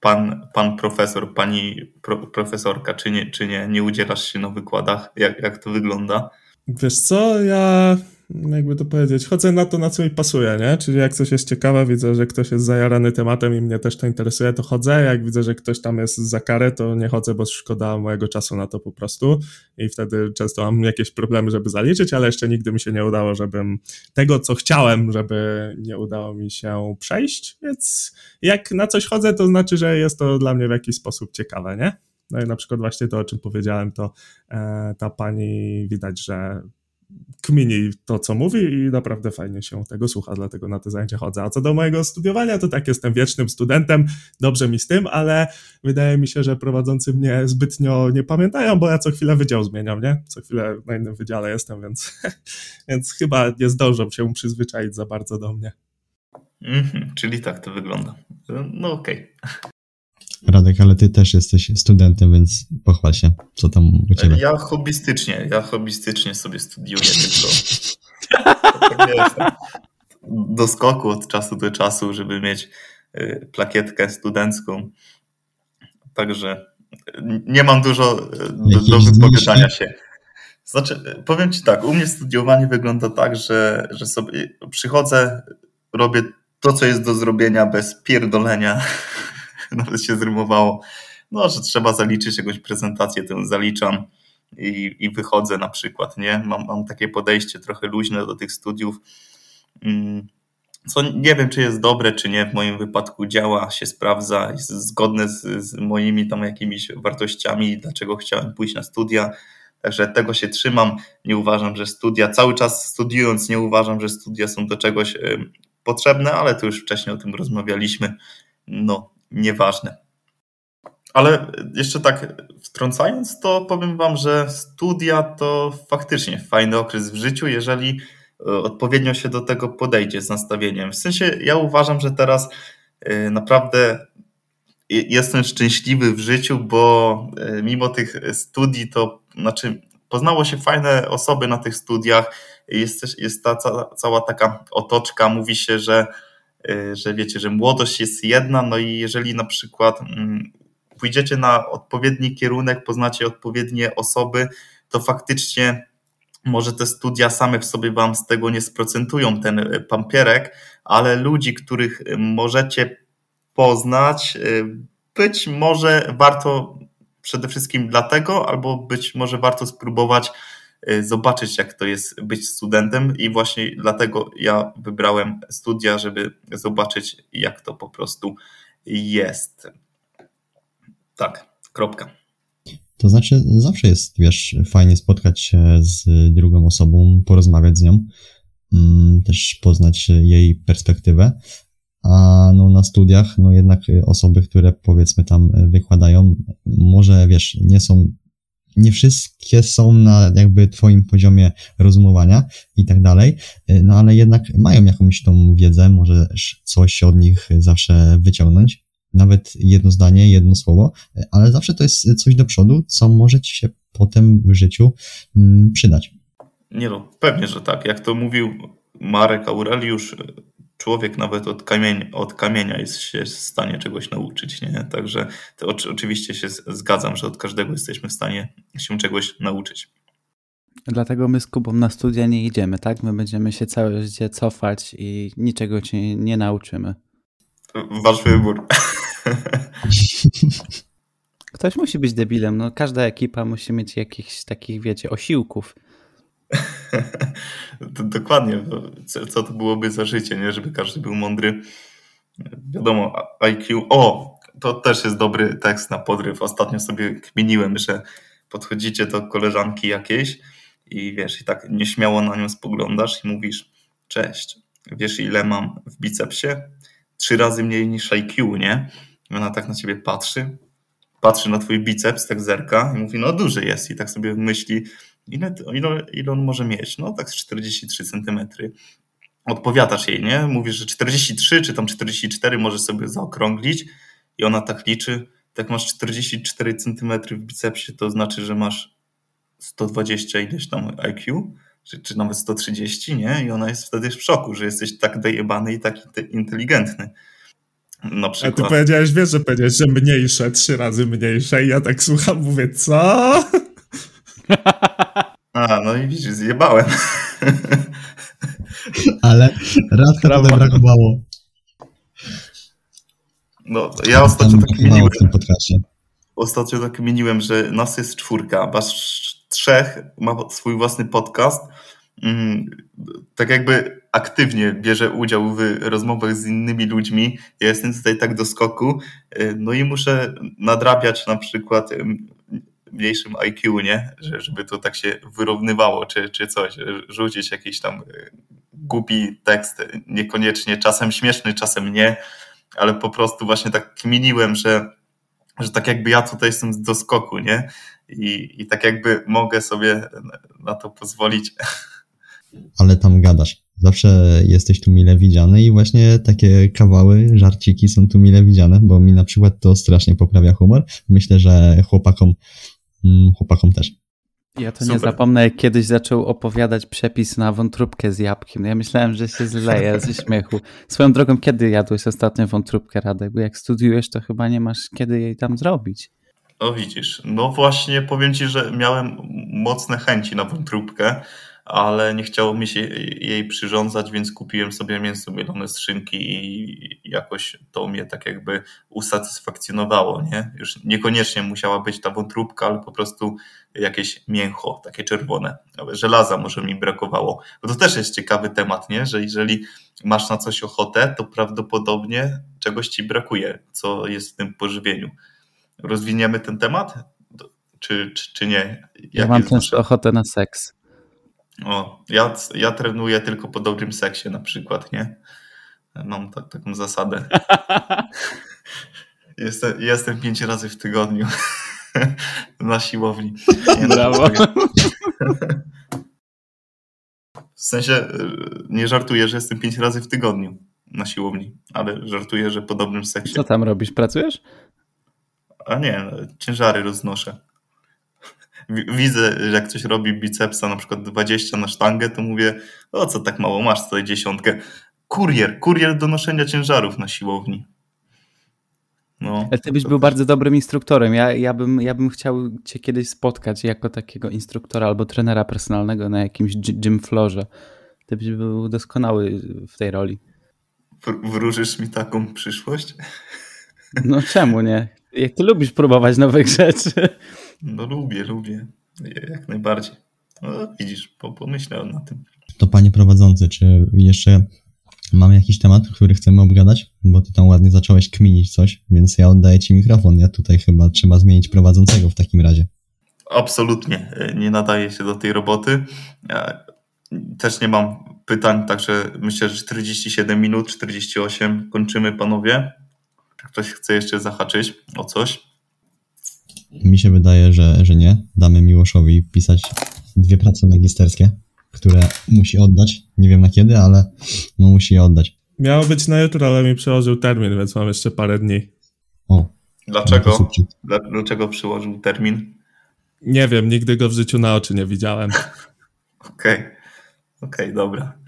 pan, pan profesor, pani pro, profesorka, czy nie, czy nie? Nie udzielasz się na wykładach? Jak, jak to wygląda? Wiesz co, ja jakby to powiedzieć, chodzę na to, na co mi pasuje, nie? Czyli jak coś jest ciekawe, widzę, że ktoś jest zajarany tematem i mnie też to interesuje, to chodzę. Jak widzę, że ktoś tam jest za karę, to nie chodzę, bo szkoda mojego czasu na to po prostu. I wtedy często mam jakieś problemy, żeby zaliczyć, ale jeszcze nigdy mi się nie udało, żebym tego, co chciałem, żeby nie udało mi się przejść. Więc jak na coś chodzę, to znaczy, że jest to dla mnie w jakiś sposób ciekawe, nie? No i na przykład właśnie to, o czym powiedziałem, to e, ta pani widać, że kmini to, co mówi i naprawdę fajnie się tego słucha, dlatego na te zajęcia chodzę. A co do mojego studiowania, to tak, jestem wiecznym studentem, dobrze mi z tym, ale wydaje mi się, że prowadzący mnie zbytnio nie pamiętają, bo ja co chwilę wydział zmieniam, nie? Co chwilę na innym wydziale jestem, więc, więc chyba nie zdążą się przyzwyczaić za bardzo do mnie. Mhm, czyli tak to wygląda. No okej. Okay. Radek, ale ty też jesteś studentem, więc pochwal się, co tam u ciebie. Ja hobbystycznie, ja hobbystycznie sobie studiuję tylko. do skoku od czasu do czasu, żeby mieć y, plakietkę studencką. Także nie mam dużo y, do, do wypowiadania się. Znaczy, powiem Ci tak, u mnie studiowanie wygląda tak, że, że sobie przychodzę, robię to, co jest do zrobienia bez pierdolenia. Nawet się zrymowało. No, że trzeba zaliczyć jakąś prezentację, tę zaliczam i, i wychodzę na przykład, nie? Mam, mam takie podejście trochę luźne do tych studiów. Mm, co nie wiem, czy jest dobre, czy nie. W moim wypadku działa, się sprawdza, jest zgodne z, z moimi tam jakimiś wartościami, dlaczego chciałem pójść na studia. Także tego się trzymam. Nie uważam, że studia, cały czas studiując, nie uważam, że studia są do czegoś potrzebne, ale to już wcześniej o tym rozmawialiśmy. No, nieważne. Ale jeszcze tak wtrącając, to powiem Wam, że studia to faktycznie fajny okres w życiu, jeżeli e, odpowiednio się do tego podejdzie z nastawieniem. W sensie ja uważam, że teraz e, naprawdę jestem szczęśliwy w życiu, bo e, mimo tych studii to znaczy poznało się fajne osoby na tych studiach, jest, jest ta cała, cała taka otoczka, mówi się, że, że wiecie, że młodość jest jedna, no i jeżeli na przykład mm, pójdziecie na odpowiedni kierunek, poznacie odpowiednie osoby, to faktycznie może te studia same w sobie wam z tego nie sprocentują ten y, pampierek, ale ludzi, których możecie poznać, y, być może warto przede wszystkim dlatego, albo być może warto spróbować y, zobaczyć, jak to jest być studentem, i właśnie dlatego ja wybrałem studia, żeby zobaczyć, jak to po prostu jest. Tak, kropka. To znaczy, zawsze jest, wiesz, fajnie spotkać się z drugą osobą, porozmawiać z nią, mm, też poznać jej perspektywę, a no na studiach, no jednak osoby, które powiedzmy tam wykładają, może wiesz, nie są, nie wszystkie są na jakby twoim poziomie rozumowania i tak dalej, no ale jednak mają jakąś tą wiedzę, możesz coś od nich zawsze wyciągnąć, nawet jedno zdanie, jedno słowo, ale zawsze to jest coś do przodu, co może ci się potem w życiu mm, przydać. Nie no, pewnie, że tak. Jak to mówił Marek Aureliusz, człowiek nawet od, kamień, od kamienia jest się w stanie czegoś nauczyć, nie? Także to oczywiście się zgadzam, że od każdego jesteśmy w stanie się czegoś nauczyć. Dlatego my z Kubą na studia nie idziemy, tak? My będziemy się całe życie cofać i niczego cię nie nauczymy. Wasz wybór. Ktoś musi być debilem. No, każda ekipa musi mieć jakichś takich, wiecie, osiłków. Dokładnie. Co, co to byłoby za życie, nie? Żeby każdy był mądry. Wiadomo, IQ. O, to też jest dobry tekst na podryw. Ostatnio sobie kminiłem, że podchodzicie do koleżanki jakiejś i wiesz, i tak nieśmiało na nią spoglądasz i mówisz: Cześć, wiesz, ile mam w bicepsie? Trzy razy mniej niż IQ, nie? I ona tak na ciebie patrzy, patrzy na twój biceps, tak zerka i mówi: No, duży jest. I tak sobie myśli: Ile, ile, ile on może mieć? No tak z 43 cm. Odpowiadasz jej, nie? Mówisz, że 43 czy tam 44 możesz sobie zaokrąglić i ona tak liczy. Tak masz 44 cm w bicepsie, to znaczy, że masz 120 ileś tam IQ, czy, czy nawet 130, nie? I ona jest wtedy w szoku, że jesteś tak dojebany i tak inteligentny. Na przykład. A ty powiedziałeś, wiesz, że powiedziałeś, że mniejsze, trzy razy mniejsze i ja tak słucham, mówię, co? A, no i widzisz, zjebałem. Ale raz to brakowało. No, ja ostatnio tak mieniłem. Ostatnio tak mieniłem, że nas jest czwórka, was trzech ma swój własny podcast. Mm, tak jakby aktywnie bierze udział w rozmowach z innymi ludźmi. Ja jestem tutaj tak do skoku, y, no i muszę nadrabiać na przykład mniejszym IQ, nie? Że, żeby to tak się wyrównywało, czy, czy coś, rzucić jakiś tam e, głupi tekst, niekoniecznie czasem śmieszny, czasem nie, ale po prostu właśnie tak kminiłem, że, że tak jakby ja tutaj jestem do skoku, nie? I, I tak jakby mogę sobie na to pozwolić. Ale tam gadasz. zawsze jesteś tu mile widziany i właśnie takie kawały, żarciki są tu mile widziane, bo mi na przykład to strasznie poprawia humor. Myślę, że chłopakom, chłopakom też. Ja to Super. nie zapomnę, jak kiedyś zaczął opowiadać przepis na wątróbkę z jabłkiem. Ja myślałem, że się zleje ze śmiechu. Swoją drogą, kiedy jadłeś ostatnio wątróbkę, Radek? Bo jak studiujesz, to chyba nie masz kiedy jej tam zrobić. No widzisz, no właśnie powiem Ci, że miałem mocne chęci na wątróbkę, ale nie chciało mi się jej przyrządzać, więc kupiłem sobie mięso mielone z szynki i jakoś to mnie tak jakby usatysfakcjonowało, nie? Już niekoniecznie musiała być ta wątróbka, ale po prostu jakieś mięcho, takie czerwone. Żelaza może mi brakowało. Bo to też jest ciekawy temat, nie? Że jeżeli masz na coś ochotę, to prawdopodobnie czegoś ci brakuje, co jest w tym pożywieniu. Rozwiniemy ten temat? Czy, czy, czy nie? Jak ja mam też ochotę na seks. O, ja, ja trenuję tylko po dobrym seksie na przykład, nie? Mam ta, taką zasadę. jestem, jestem pięć razy w tygodniu na siłowni. Nie, Brawo. W sensie nie żartuję, że jestem pięć razy w tygodniu na siłowni, ale żartuję, że po dobrym seksie. Co tam robisz? Pracujesz? A nie, ciężary roznoszę widzę, jak ktoś robi bicepsa na przykład 20 na sztangę, to mówię, o co tak mało, masz tutaj dziesiątkę. Kurier, kurier do noszenia ciężarów na siłowni. No. Ale ty byś był bardzo dobrym instruktorem. Ja, ja, bym, ja bym chciał cię kiedyś spotkać jako takiego instruktora albo trenera personalnego na jakimś gym floorze. Ty byś był doskonały w tej roli. Wróżysz mi taką przyszłość? No czemu nie? Jak ty lubisz próbować nowych rzeczy. No lubię, lubię. Jak najbardziej. No, widzisz, pomyślę na tym. To panie prowadzący, czy jeszcze mamy jakiś temat, który chcemy obgadać? Bo ty tam ładnie zacząłeś kminić coś, więc ja oddaję ci mikrofon. Ja tutaj chyba trzeba zmienić prowadzącego w takim razie. Absolutnie. Nie nadaje się do tej roboty. Ja też nie mam pytań, także myślę, że 47 minut, 48 kończymy, panowie. Ktoś chce jeszcze zahaczyć o coś? Mi się wydaje, że, że nie. Damy Miłoszowi pisać dwie prace magisterskie, które musi oddać. Nie wiem na kiedy, ale no musi je oddać. Miało być na jutro, ale mi przełożył termin, więc mam jeszcze parę dni. O. Dlaczego? Dlaczego przyłożył termin? Nie wiem, nigdy go w życiu na oczy nie widziałem. Okej, okej, okay. okay, dobra.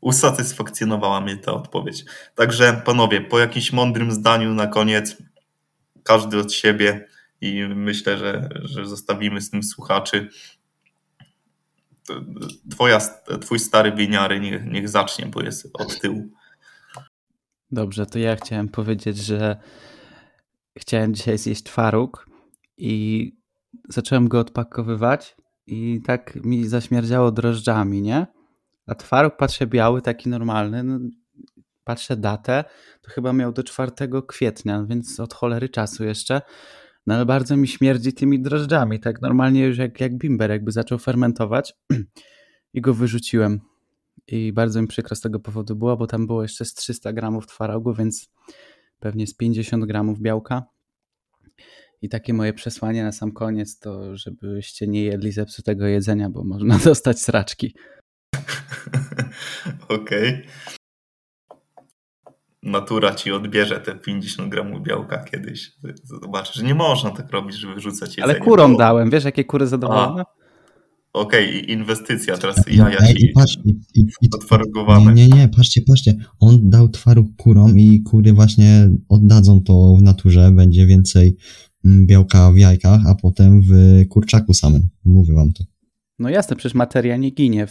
Usatysfakcjonowała mnie ta odpowiedź. Także panowie, po jakimś mądrym zdaniu na koniec każdy od siebie i myślę, że, że zostawimy z tym słuchaczy. Twoja, twój stary winiary niech, niech zacznie, bo jest od tyłu. Dobrze, to ja chciałem powiedzieć, że chciałem dzisiaj zjeść twaróg i zacząłem go odpakowywać i tak mi zaśmierdziało drożdżami, nie? A twaróg patrzę biały, taki normalny, no, patrzę datę, to chyba miał do 4 kwietnia, więc od cholery czasu jeszcze. No ale bardzo mi śmierdzi tymi drożdżami, tak normalnie już jak, jak bimber jakby zaczął fermentować i go wyrzuciłem. I bardzo mi przykro z tego powodu było, bo tam było jeszcze z 300 gramów twarogu, więc pewnie z 50 gramów białka. I takie moje przesłanie na sam koniec to, żebyście nie jedli zepsutego jedzenia, bo można dostać sraczki. Okej. Okay natura ci odbierze te 50 gramów białka kiedyś. Zobaczysz, że nie można tak robić, żeby wyrzucać jedzenie. Ale kurom bo... dałem, wiesz jakie kury zadowolone? Okej, okay, inwestycja, teraz jaja Ej, ci i patrz, i, i, i. Nie, nie, nie, patrzcie, patrzcie, on dał twaróg kurom i kury właśnie oddadzą to w naturze, będzie więcej mm, białka w jajkach, a potem w kurczaku samym, mówię wam to. No jasne, przecież materia nie ginie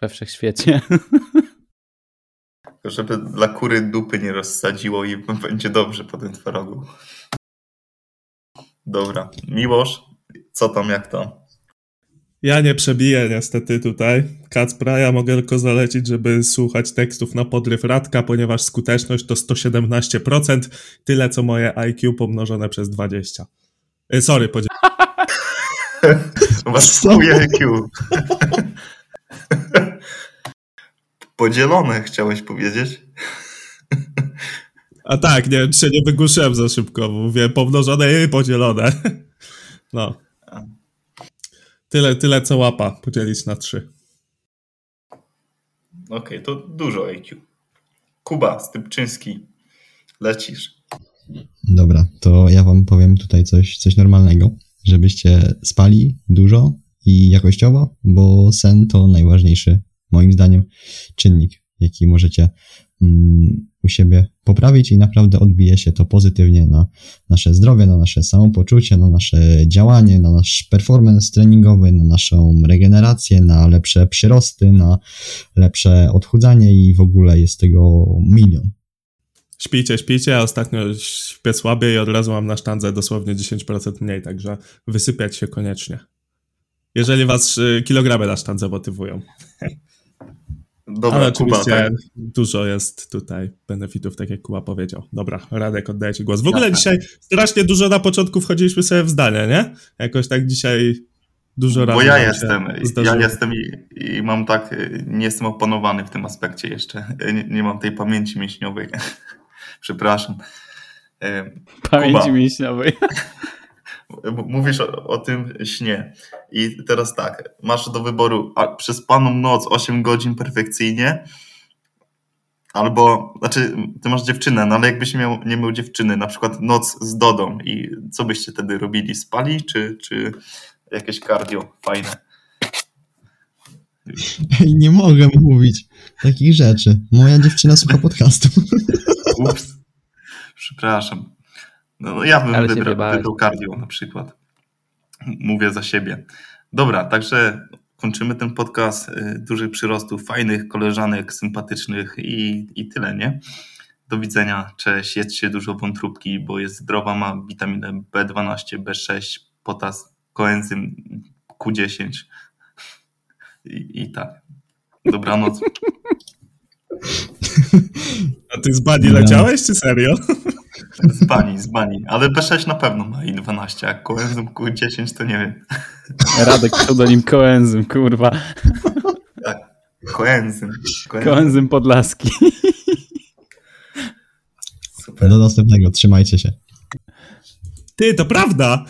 we wszechświecie. żeby dla kury dupy nie rozsadziło i będzie dobrze po tym twarogu. Dobra. Miłosz, co tam, jak tam? Ja nie przebiję niestety tutaj Kacpra, ja mogę tylko zalecić, żeby słuchać tekstów na podryw Radka, ponieważ skuteczność to 117%, tyle co moje IQ pomnożone przez 20. E, sorry. Masz swój IQ. Podzielone, chciałeś powiedzieć? A tak, nie, się nie wygłuszyłem za szybko, mówię pomnożone i podzielone. No. Tyle, tyle co łapa, podzielić na trzy. Okej, to dużo IQ. Kuba, Stypczyński, lecisz. Dobra, to ja wam powiem tutaj coś, coś normalnego, żebyście spali dużo i jakościowo, bo sen to najważniejszy, moim zdaniem, czynnik, jaki możecie mm, u siebie poprawić i naprawdę odbije się to pozytywnie na nasze zdrowie, na nasze samopoczucie, na nasze działanie, na nasz performance treningowy, na naszą regenerację, na lepsze przyrosty, na lepsze odchudzanie i w ogóle jest tego milion. Śpijcie, śpijcie, ja ostatnio śpię słabiej i od razu mam na sztandze dosłownie 10% mniej, także wysypiać się koniecznie. Jeżeli was y, kilogramy na sztandze motywują. Dobra, Ale Kuba, oczywiście tak, dużo jest tutaj benefitów, tak jak Kuba powiedział. Dobra, Radek, oddaję ci głos. W ogóle Jasne. dzisiaj strasznie dużo na początku wchodziliśmy sobie w zdanie, nie? Jakoś tak dzisiaj dużo razy bo ja jestem, ja jestem i, i mam tak, y, nie jestem opanowany w tym aspekcie jeszcze. Y, Nie, nie mam tej pamięci mięśniowej. Przepraszam. Y, Pamięci Kuba. mięśniowej. Mówisz o, o tym śnie. I teraz tak, masz do wyboru przez paną noc 8 godzin perfekcyjnie, albo, znaczy, ty masz dziewczynę, no ale jakbyś miał, nie miał dziewczyny, na przykład noc z Dodą i co byście wtedy robili? Spali, czy, czy jakieś cardio fajne? Nie mogę mówić takich rzeczy. Moja dziewczyna słucha podcastu. Ups. Przepraszam. No, no ja bym Ale wybrał, wybrał cardio na przykład. Mówię za siebie. Dobra, także kończymy ten podcast. Y, Dużych przyrostów, fajnych koleżanek, sympatycznych i, i tyle, nie? Do widzenia, cześć, jedzcie dużo wątróbki, bo jest zdrowa, ma witaminę B12, B6, potas, koenzym Q10 i, i tak. Dobranoc. A ty z bani leciałeś, czy serio? Z bani, z bani. Ale B6 na pewno ma i 12, a koenzym Q10 to nie wiem. Radek pseudonim Koenzym, kurwa. Koenzym. Koenzym. Koenzym Podlaski. Super. Do następnego, trzymajcie się. Ty, to prawda!